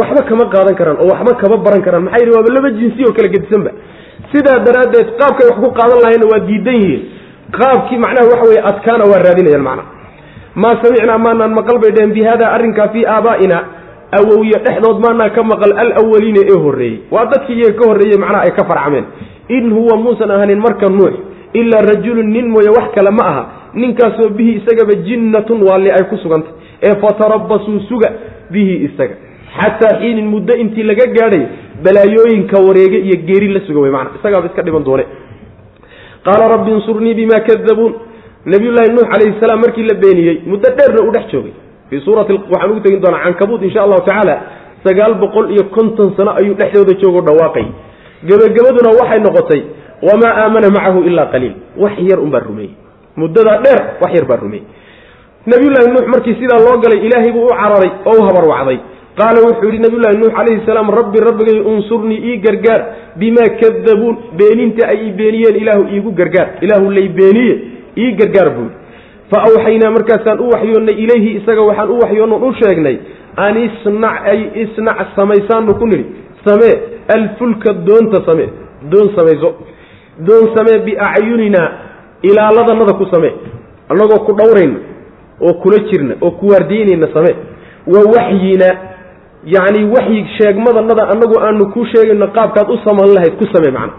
Waxba kama qaadan karaan oo waxba kama baran karaan. Maxaa yidhi waaba laba jinsi oo kala gedisanba. Sidaa daraaddeed qaabkay wax ku qaadan lahayna waa diidan yihiin. Qaabkii macnaha waxa weye adkaana waa raadinayaan macnaha maa samicnaa maanaan maqal bay dheheen bi hada arrinkaa fii aabaa'ina awowye dhexdood maanaa ka maqal alawaliina ee horreeyey. Waa dadkii iyaga ka horreeyey macnaha ay ka farcameen. In huwa muusan ahanin marka nuux ilaa rajulun nin mooye wax kale ma aha. Ninkaasoo bihi isagaba jinnatun waalli ay ku sugantay. Ee fatarabasuu suga bihi isaga. Xataa xiinin muddo intii laga gaadhay balaayooyinka wareege iyo geeri la suga wey maana isagaaba iska dhiban doone. Qaala rabbi insurnii bima kadabuun nabiyullaahi nuux calayhi salaam markii la beeniyey muddo dheerna uu dhex joogay fii suurati waxaan ugu tegin doonaa cankabuud insha allahu tacaala sagaal boqol iyo konton sano ayuu dhexdooda joogo dhawaaqay. Gebagabaduna waxay noqotay wamaa aamana macahu ilaa qaliil. Wax yar unbaa rumeeyey. Muddadaa dheer wax yar baa rumeeyey. Nabiyullaahi nuux markii sidaa loo galay ilaahay buu u cararay oo u habarwacday qaala wuxuu yidhi nabiyullahi nuux calayhi salaam rabbi rabbigay unsurnii ii gargaar bimaa kadabuun beeninta ay ii beeniyeen ilaahu iigu gargaar. Ilaahu lay beeniye ii gargaar buu fa awxaynaa markaasaan u waxyoonnay ilayhi isaga waxaan u waxyoonnoon u sheegnay an isnac ay isnac samaysaanu ku nidhi samee alfulka doonta samee doon samayso doon samee biacyuninaa ilaaladanada ku samee annagoo ku dhowrayna oo kula jirna oo ku waardiynayna samee wa waxyina yacni waxyi sheegmadanada annagu aanu kuu sheegayno qaabkaad u samayn lahayd ku samee macna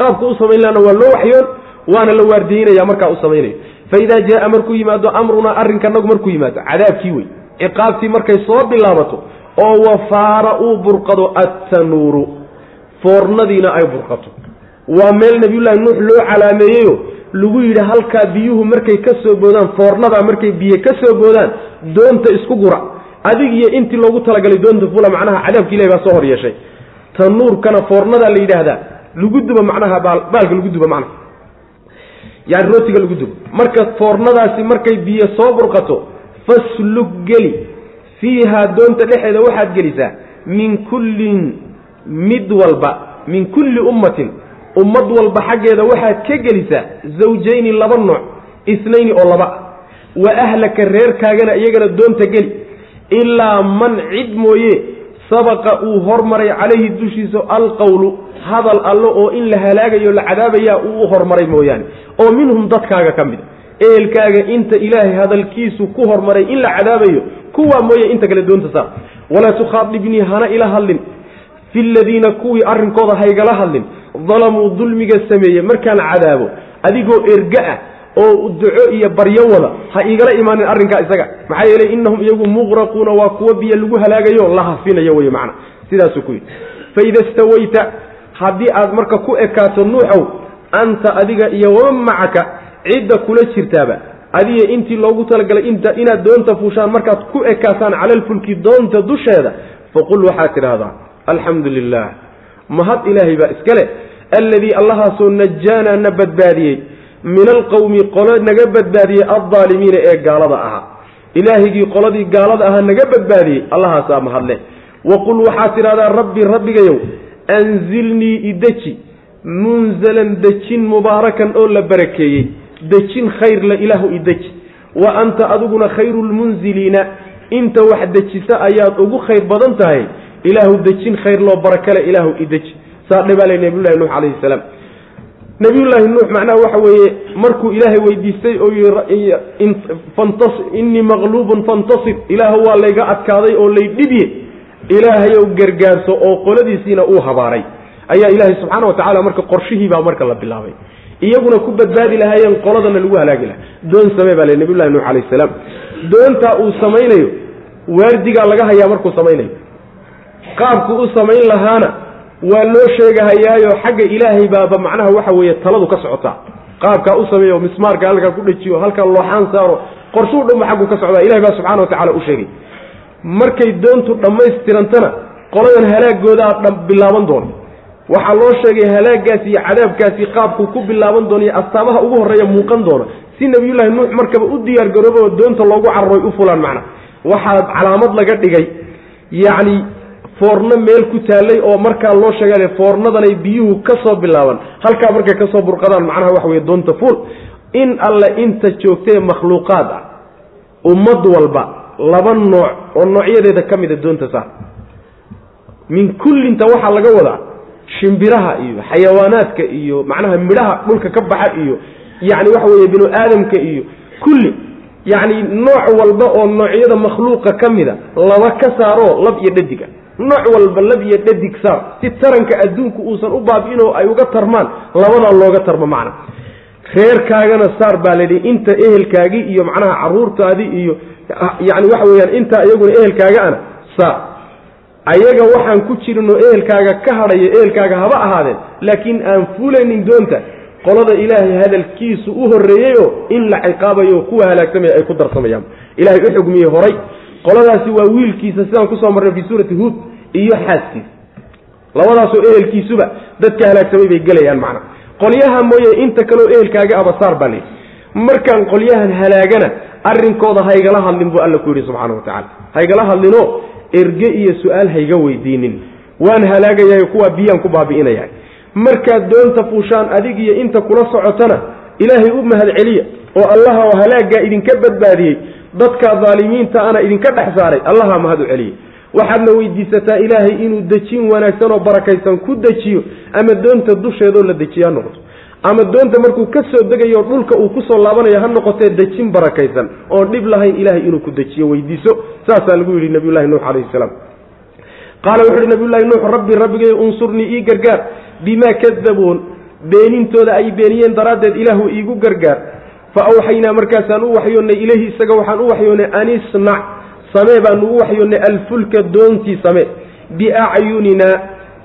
qaabka u samayn lahana waa loo waxyoon waana la waardiynaya markaa u samaynayo faidaa jaaa markuu yimaado amrunaa arrinkanagu markuu yimaado cadaabkii wey ciqaabtii markay soo bilaabato oo wafaara uu burqado attanuuru foornadiina ay burqato waa meel nabiyullaahi nuux loo calaameeyeyo lagu yidhi halkaa biyuhu markay ka soo boodaan foornadaa markay biyo ka soo boodaan doonta isku gura adig iyo intii loogu talagalay doonta fula macnaha cadaabka ilahi baa soo hor yeeshay tanuurkana foornadaa la yidhaahdaa lagu duba macnaha baalka lagu duba macnaha yani rootiga lagu dubo. Marka foornadaasi markay biyo soo burqato faslug geli. Fiihaa doonta dhexeeda waxaad gelisaa min kullin mid walba min kulli ummatin. Ummad walba xaggeeda waxaad ka gelisaa zawjayni laba nooc isnayni oo laba. Wa ahlaka reerkaagana iyagana doonta geli. Ilaa man cid mooye sabaqa uu hormaray calayhi dushiisa alqowlu hadal allo oo in la halaagayo la cadaabayaa uu u hormaray mooyaane. oo minhum dadkaaga ka mid ehelkaaga inta ilaahay hadalkiisu ku hormaray in la cadaabayo kuwaa mooye inta kale doonta saar. Walaa tukhaadibnii hana ila hadlin. Fi ladiina kuwii arrinkooda haygala hadlin. Dalamuu dulmiga sameeye markaan cadaabo adigoo erga ah oo duco iyo baryo wada ha igala imaanin arrinkaa isaga. Maxaa yeelay innahum iyagu muqraquuna waa kuwo biyo lagu halaagayo la hafinayo wey macna. Sidaasuu ku yidhi. Faida stawayta haddii aad marka ku ekaato nuuxow anta adiga iyo waman macaka cidda kula jirtaaba. Adiga intii loogu talagalay inaad doonta fuushaan markaad ku ekaataan cala alfulki doonta dusheeda faqul waxaad tidhaahdaa alxamdu lilah mahad ilaahay baa iska leh. Alladii allahaasoo najaanaa na badbaadiyey min alqowmi qolo naga badbaadiyey addaalimiina ee gaalada ahaa ilaahigii qoladii gaalada ahaa naga badbaadiyey allahaasaa mahadleh waqul waxaad tidhahdaa rabbi rabbigayow anzilnii ideji munzalan dejin mubaarakan oo la barakeeyey. Dejin khayr la ilaahu ideji wa anta adiguna khayru lmunziliina inta wax dejisa ayaad ugu khayr badan tahay. Ilaahu dejin khayr loo barakale ilaahu ideji saa dhibaalay nabiyullahi nuux calayhi salaam nabiyullaahi nuux macnaha waxa weeye markuu ilaahay weydiistay oo yii innii maqluubun fantasir ilaahu waa layga adkaaday oo lay dhibye. Ilaahayow gargaarso oo qoladiisiina uu habaaray ayaa ilaahay subxaana wa tacala marka qorshihiibaa marka la bilaabay. Iyaguna ku badbaadi lahaayeen qoladana lagu halaagi lahaa. Doon samee baa le nabiyullahi nuux calayh salaam. Doontaa uu samaynayo waardigaa laga hayaa markuu samaynayo. Qaabku u samayn lahaana waa loo sheegahayaayo xagga ilaahay baaba macnaha waxa weeye taladu ka socotaa qaabkaa u sameeyo mismaarka halkaa ku dhejiyo halkaa looxaan saaro qorshuu dhanba xaggu ka socdaa ilahay baa subxana wa tacala u sheegay. Markay doontu dhammaystirantana qoladan halaagoodaa bilaaban doona waxaa loo sheegay halaagaasi iyo cadaabkaasi qaabku ku bilaaban doona iyo astaamaha ugu horreeya muuqan doona. Si nabiyullaahi nuux markaba u diyaar garoobo oo doonta loogu cararoy u fulaan macna. Waxaa calaamad laga dhigay yacni foorno meel ku taallay oo markaa loo sheegale foornadanay biyuhu ka soo bilaaban. Halkaa markay ka soo burqadaan macnaha waxa weye doonta fuul. In alle inta joogtee makhluuqaad ah ummad walba laba nooc oo noocyadeeda ka mida doonta saar. Min kullinta waxaa laga wadaa shimbiraha iyo xayawaanaadka iyo macnaha midhaha dhulka ka baxa iyo yacni waxa weeye binu aadamka iyo kulli yacni nooc walba oo noocyada makhluuqa ka mida laba ka saaroo lab iyo dhadiga nooc walba lab iyo dhadig saar. Si taranka adduunku uusan u baabi'inoo ay uga tarmaan labadaa looga tarmo macna. Reerkaagana saar baa layidhi inta ehelkaagii iyo macnaha caruurtaadii iyo yacni waxa weeyaan intaa iyaguna ehelkaaga ana saar. Ayaga waxaan ku jirinoo ehelkaaga ka hadhaya ehelkaaga haba ahaadeen laakiin aan fuulaynin doonta qolada ilaahay hadalkiisu u horreeyeyoo in la ciqaabayo kuwa halaagsamaya ay ku darsamayaan. Ilahay u xugmiyey horay. Qoladaasi waa wiilkiisa sidaan ku soo marnay fii suurati huud iyo xaaskiisa labadaasoo ehelkiisuba dadka halaagsamay bay gelayaan macna. Qolyaha mooye inta kaleo ehelkaaga abasaar baa leeyi markaan qolyahan halaagana arrinkooda haygala hadlin buu alla ku yidhi subxaana wa tacala haygala hadlinoo erge iyo su'aal hayga weydiinin. Waan halaagayahay kuwaa biyaan ku baabi'inaya markaad doonta fuushaan adig iyo inta kula socotana ilaahay u mahad celiya oo allaha oo halaaggaa idinka badbaadiyey dadka daalimiinta ana idinka dhex saaray allaha mahad u celiya waxaadna weydiisataa ilaahay inuu dejin wanaagsan oo barakaysan ku dejiyo ama doonta dusheedoo la dejiyo ha noqoto. Ama doonta markuu ka soo degayo dhulka uu ku soo laabanayo ha noqotee dejin barakaysan oon dhib lahayn ilaahay inuu ku dejiyo weydiiso. Saasaa lagu yidhi nabiyullahi nuux calayhi salaam. Qaala wuxu uhi nabiyullahi nuux rabbi rabbigay unsurnii ii gargaar. Bimaa kadabuun beenintooda ay beeniyeen daraaddeed ilaahu iigu gargaar. Fa awxaynaa markaasaan u waxyoonnay ilayhi isaga waxaan u waxyoonnay anisnac samee baan ugu waxyoonnay alfulka doontii samee biacyuninaa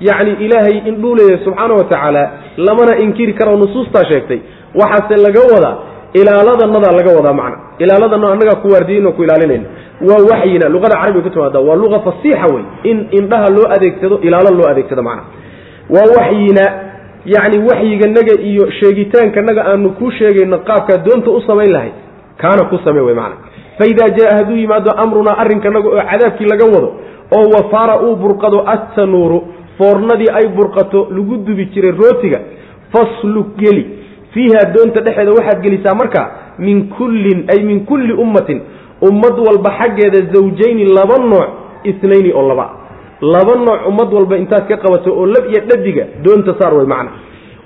yacni ilaahay indhuu leeyahay subxaana wa tacaala lamana inkiri karo nusuustaa sheegtay. Waxaase laga wadaa ilaaladanadaa laga wadaa macna. Ilaaladana annagaa ku waardiyeyn oo ku ilaalinayna waa waxyina luqada carabiga ku timaada waa luqa fasiixa wey in indhaha loo adeegsado ilaalo loo adeegsado macna. Waa waxyina yacni waxyiganaga iyo sheegitaankanaga aanu kuu sheegayno qaabkaa doonta u samayn lahay kaana ku same wey macna faidaa jaa hadduu yimaado amrunaa arrinkanaga oo cadaabkii laga wado oo wafaara uu burqado attanuuru foornadii ay burqato lagu dubi jiray rootiga fasluk geli fiiha doonta dhexeeda waxaad gelisaa markaa min kullin ay min kulli ummatin ummad walba xaggeeda zawjayni laba nooc isnayni oo laba laba nooc ummad walba intaad ka qabato oo lab iyo dhadiga doonta saar way macna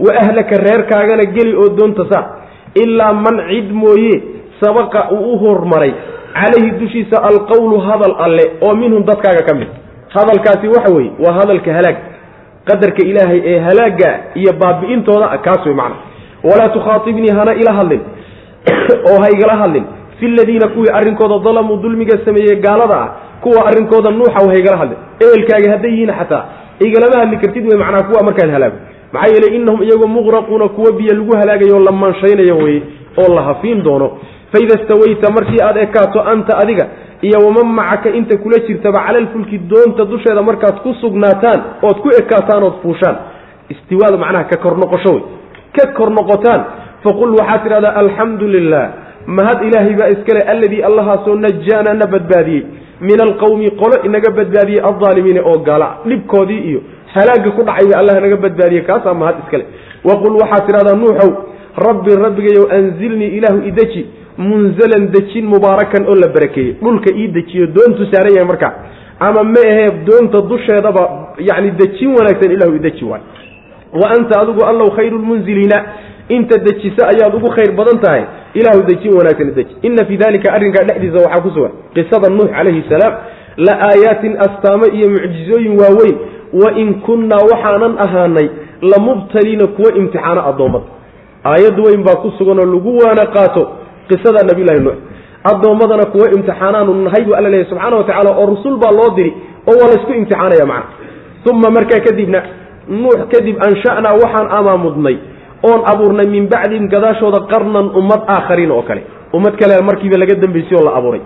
wa ahlaka reerkaagana geli oo doonta saar ilaa man cid mooye sabaqa uu u hormaray. Calayhi dushiisa alqowlu hadal alle oo minhum dadkaaga ka mid. Hadalkaasi waxa weeye waa hadalka halaag. Qadarka ilaahay ee halaagga iyo baabi'intooda kaas wey macna. Walaa tukhaatibnii hana ila hadlin. [coughs] Oo ha igala hadlin. Fi ladiina kuwii arrinkooda dalamuu dulmiga sameeyey gaalada ah kuwa arrinkooda nuuxa ha igala hadlin. Ehelkaaga hadday yihiin xataa igalama hadli kartid wey macnaa kuwa markaad halaago. Maxaa yeeley innahum iyagoo muqraquuna kuwa biyo lagu halaagayo la manshaynayo weye oo la hafiin doono faida stawayta markii aad ekaato anta adiga iyo waman macaka inta kula jirtaba cala alfulki doonta dusheeda markaad ku sugnaataan ood ku ekaataan ood fuushaan istiwaada macnaha ka kor noqosho wey ka kor noqotaan faqul waxaad tidhahdaa alxamdu lilah mahad ilaahay baa iskale alladii allahaasoo najaana na badbaadiyey min alqawmi qolo inaga badbaadiyey aldaalimiina oo gaala dhibkoodii iyo halaagga ku dhacay ba allah naga badbaadiyey kaasaa mahad iskale waqul waxaad tidhahdaa nuuxow rabbi rabbigayow anzilnii ilaahu ideji munzalan dejin mubaarakan oo la barakeeyey. Dhulka ii dejiyo doontu saaran yahay markaa ama ma ahee doonta dusheedaba yani dejin wanaagsan ilahu ideji waay. Wa anta adigu allow khayru lmunziliina inta dejisa ayaad ugu khayr badan tahay ilahu dejin wanaagsan deji. Ina fii dalika arrinkaa dhexdiisa waxaa ku sugan qisada nuux calayhi salaam. La aayaatin astaamo iyo mucjizooyin waaweyn. Wa in kunnaa waxaanan ahaanay lamubtaliina kuwa imtixaano addoommada aayad weyn baa ku sugan oo lagu waana qaato qisada nabiyulahi nuux. Addoommadana kuwa imtixaanaanu nahay buu alla leeyahy subxaana wa tacala oo rusul baa loo diri oo waa laysku imtixaanaya macna. Uma markaa kadibna nuux kadib ansha'naa waxaan amaamudnay oon abuurnay min bacdihim gadaashooda qarnan ummad aakhariin oo kale. Ummad kale markiiba laga dambaysay oo la abuuray.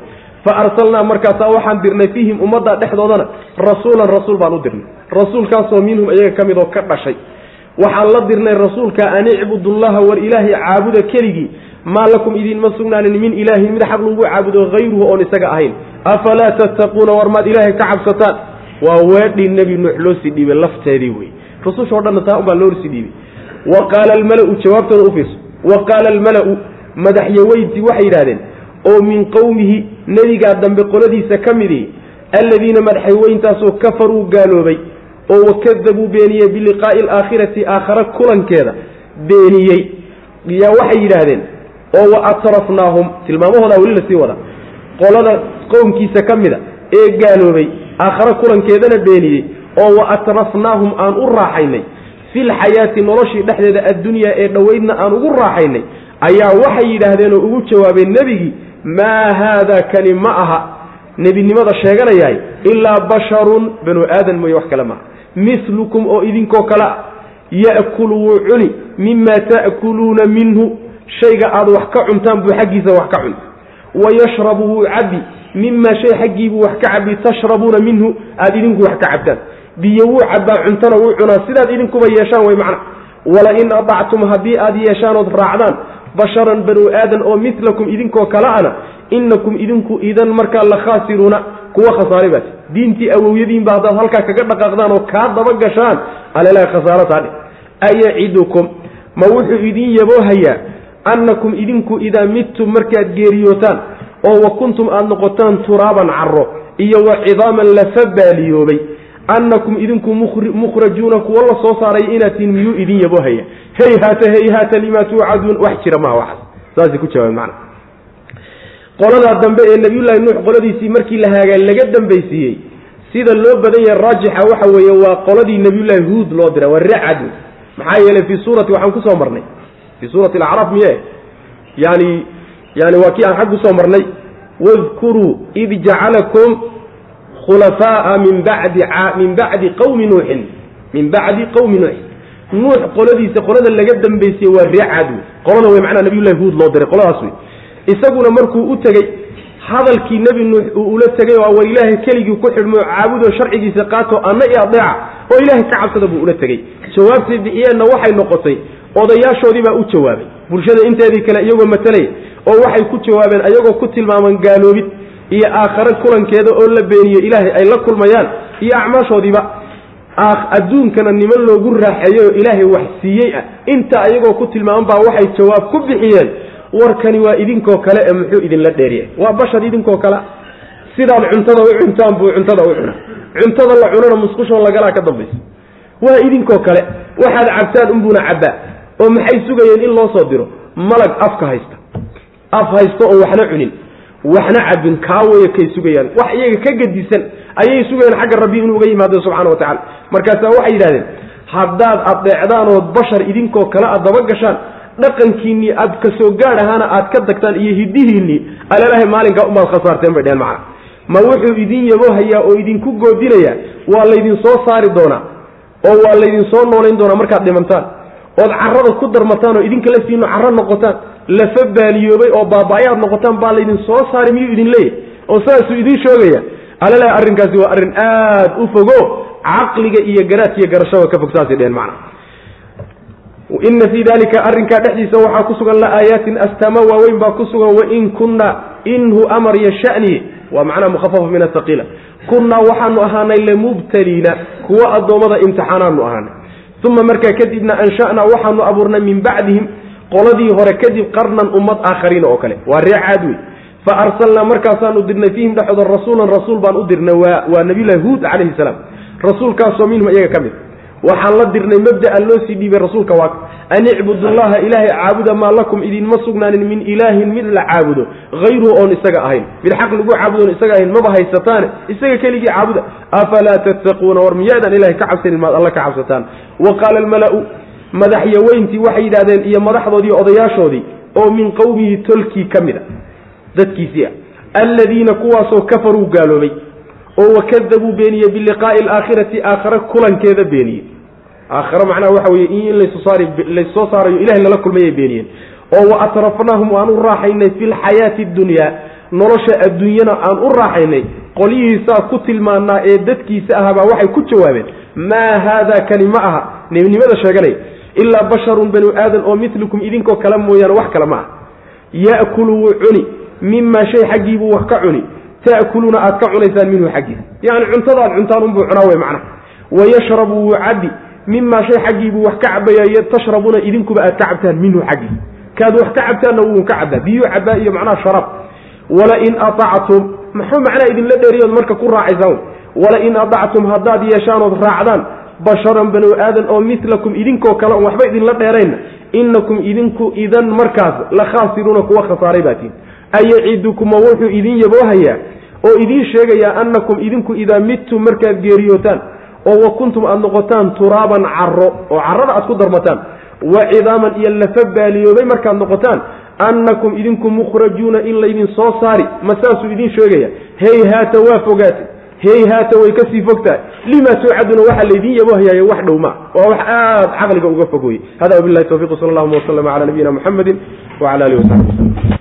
Fa arsalnaa markaasaa waxaan dirnay fiihim ummadda dhexdoodana rasuulan rasuul baan u dirnay. Rasuulkaasoo minhum iyaga ka mid oo ka dhashay. Waxaan la dirnay rasuulka an icbudullaha war ilaahay caabuda keligii maa lakum idiinma sugnaanin min ilaahin mid xaq lagu caabudo hayruhu oon isaga ahayn. Afalaa tattaquuna war maad ilaahay ka cabsataan? Waa weedhii nebi nuux loo sii dhiibay lafteedii wey rusushoo dhanna taa unbaa loosii dhiibay. Wa qaala almalau jawaabtooda ufiirso wa qaala almalau madaxyaweyntii waxay yidhahdeen oo min qowmihi nebigaa dambe qoladiisa ka midii alladiina madaxyaweyntaasoo kafaruu gaaloobay oo wakadabuu beeniyey biliqaa'i alaakhirati aakhare kulankeeda beeniyey yaa waxay yidhaahdeen oo wa atrafnaahum tilmaamahoodaa weli la sii wada. Qolada qowmkiisa ka mida ee gaaloobay aakhare kulankeedana beeniyey oo wa atrafnaahum aan u raaxaynay filxayaati noloshii dhexdeeda addunyaa ee dhoweydna aan ugu raaxaynay ayaa waxay yidhaahdeen oo ugu jawaabeen nebigii maa haada kani ma aha. Nebinimada sheeganayahay ilaa basharun banu aadan mooye wax kale maaha milukum oo idinkoo kale a ya'kulu wuu cuni mima ta'kuluuna minhu shayga aad wax ka cuntaan buu xaggiisa wax ka cuni wayashrabu wuu cabbi mimaa shay xaggiibuu wax ka cabbi tashrabuuna minhu aada idinku wax ka cabtaan. Biyo wuu cabbaa cuntana wuu cunaa sidaad idinkuba yeeshaan way macna. Walain adactum haddii aad yeeshaanood raacdaan basharan banu aadan oo milakum idinkoo kale ana inakum idinku idan markaa la khaasiruuna kuwa khasaaray baati diintii awowyadiinba haddaad halkaa kaga dhaqaaqdaan oo kaa daba gashaan alelaha khasaarataadhe ayacidukum ma wuxuu idin yaboohayaa annakum idinku idaa midtum markaad geeriyootaan oo wa kuntum aada noqotaan turaaban caro iyo wa cidaaman lafa baaliyoobay annakum idinku mukhrajuuna kuwo la soo saaray inaad tihin miyuu idin yaboohaya hayhaata hayhaata limaa tuucaduun? Wax jira maha waxaas. Saasay ku jawaabeen macna. Qoladaa dambe ee nabiyullaahi nuux qoladiisii markii la haagaa laga dambaysiiyey sida loo badan yahay raajixa waxa weeye waa qoladii nabiyullaahi huud loo diray waa racad maxaa yeelay fii suurati waxaan ku soo marnay fii suurati alacraaf miye yani yani waa kii aan xag ku soo marnay wadkuruu id jacalakum khulafaa'a min bacdi min bacdi qawmi nuuxin min bacdi qawmi nuuxin nuux qoladiisa qolada laga dambaysay waa ree caad wey qolada wey macnaa nabiyullahi huud loo diray qoladaas wey isaguna markuu u tegey hadalkii nebi nuux uu ula tegay oo war ilaahay keligii ku xidhmo caabudoo sharcigiisa qaato anna i adeeca oo ilaahay ka cabsada buu ula tegey jawaabtay bixiyeenna waxay noqotay odayaashoodii baa u jawaabay. Bulshada inteedii kale iyagoo matalaya oo waxay ku jawaabeen ayagoo ku tilmaaman gaaloobid iyo aakhare kulankeeda oo la beeniyo ilaahay ay la kulmayaan iyo acmaashoodiiba. Adduunkana niman loogu raaxeeyo ilaahay wax siiyey ah. Inta ayagoo ku tilmaaman baa waxay jawaab ku bixiyeen warkani waa idinkoo kale ee muxuu idinla dheeryahay waa bashar idinkoo kale. Sidaad cuntada u cuntaan buu cuntada u cuna cuntada la cunana musqushoo lagalaa ka dambaysa waa idinkoo kale. Waxaad cabtaan unbuuna cabbaa oo maxay sugayeen in loo soo diro? Malag afka haysta. Af haysta oo waxna cunin. Waxna cabin kaawaya kay sugayaan. Wax iyaga ka gedisan ayay sugayaan xagga rabbi inuu uga yimaado subxana wa tacala markaasaa waxay yidhahdeen haddaad adeecdaan ood bashar idinkoo kale aad daba gashaan dhaqankiinnii aad ka soo gaad ahaana aad ka dagtaan iyo hidihiinnii alalahay maalinkaa umaad khasaarteen bay dheheen macana ma wuxuu idin yabohayaa oo idinku goodinayaa waa laydin soo saari doonaa oo waa laydin soo noolayn doonaa markaad dhimantaan ood carrada ku darmataan oo idinka laftiinu carro noqotaan lafa baaliyoobay oo baaba-ay aad noqotaan baa laydin soo saari miyuu idin leeyahy oo saasuu idiin shoogaya alale arrinkaasi waa arrin aad u fogo caqliga iyo garaadka iyo garashada ka fog saasay dheheen macna. Ina fii dalika arrinkaa dhexdiisa waxaa ku sugan la aayaatin astaama waaweyn baa ku sugan wain kunna inhu amar iyo shani waa macnaha mukhafafa min athaqiila kunnaa waxaanu ahaanay lamubtaliina kuwo addoommada imtixaanaanu ahaanay uma markaa kadibna ansha'naa waxaanu abuurnay min bacdihim qoladii hore kadib qarnan ummad aakhariina oo kale waa ree caad wey fa arsalnaa markaasaanu dirnay fiihim dhexdooda rasuulan rasuul baan u dirnay waa nabiyullahi huud calayhi salaam rasuulkaasoo minhum iyaga ka mid waxaan la dirnay mabda'an loo sii dhiibay rasuulka waa an icbudullaha ilaahay caabuda maa lakum idinma sugnaanin min ilaahin mid la caabudo hayruhu oon isaga ahayn mid xaq lagu caabudoon isaga ahayn maba haysataane isaga keligii caabuda afalaa tattaquuna war miyaadaan ilahay ka cabsanin maad alla ka cabsataan wa qaala almala'u madaxyaweyntii waxay yidhahdeen iyo madaxdoodii odayaashoodii oo min qowmihi tolkii ka mid a dadkiisii ah alladiina kuwaasoo kafaruu gaaloobay oo wakadabuu beeniyey biliqaa'i alaakhirati aakhare kulankeeda beeniyey aakhare macnaha waxa weye in laysoo saarayo ilahay lala kulmayay beeniyeen. Oo wa atrafnaahum aan u raaxaynay fi lxayaati dunyaa nolosha adduunyana aan u raaxaynay. Qolyihiisaa ku tilmaanaa ee dadkiisa ahabaa waxay ku jawaabeen maa haada kani ma aha? Nebinimada sheeganaya ilaa basharun banu aadan oo mitlukum idinkoo kale mooyaane wax kale ma aha. Ya'kulu wuu cuni mimaa shay xaggiibuu wax ka cuni. Ta'kuluuna aad ka cunaysaan minhu xaggiisa. Yacni cuntada aad cuntaan unbuu cunaa wey macnaha. Wayashrabu wuu cabbi mimaa shay xaggiibuu wax ka cabaya tashrabuuna idinkuba aad ka cabtaan minhu xaggiisa kaad wax ka cabtaanna wuu ka cabaa biyuu cabaa iyo macnaha sharaab walain aactum muxuu macnaha idinla dheeriyood marka ku raacaysaan walain aactum haddaad yeeshaanood raacdaan basharan banu aadan oo milakum idinkoo kale on waxba idinla dheerayna inakum idinku idan markaas la khaasiruuna kuwa khasaaray baatiin ayacidukuma wuxuu idin yaboohayaa oo idiin sheegayaa annakum idinku idaa midtum markaad geeriyootaan oo wa kuntum aada noqotaan turaaban caro oo carrada aad ku darmataan. Wa cidaaman iyo lafa baaliyoobay markaad noqotaan annakum idinku mukhrajuuna in laydin soo saari. Ma saasuu idiin sheegaya hey haata waa fogaatay. Hey haata way ka sii fogtahay. Lima tuucaduna waxaa laydin yaboohayaayo wax dhow ma waa wax aada caqliga uga fogoyey hada wabilahi tawfiq sal allahuma waslama cala nabiyina muxamedi wacala alihi wasaxbi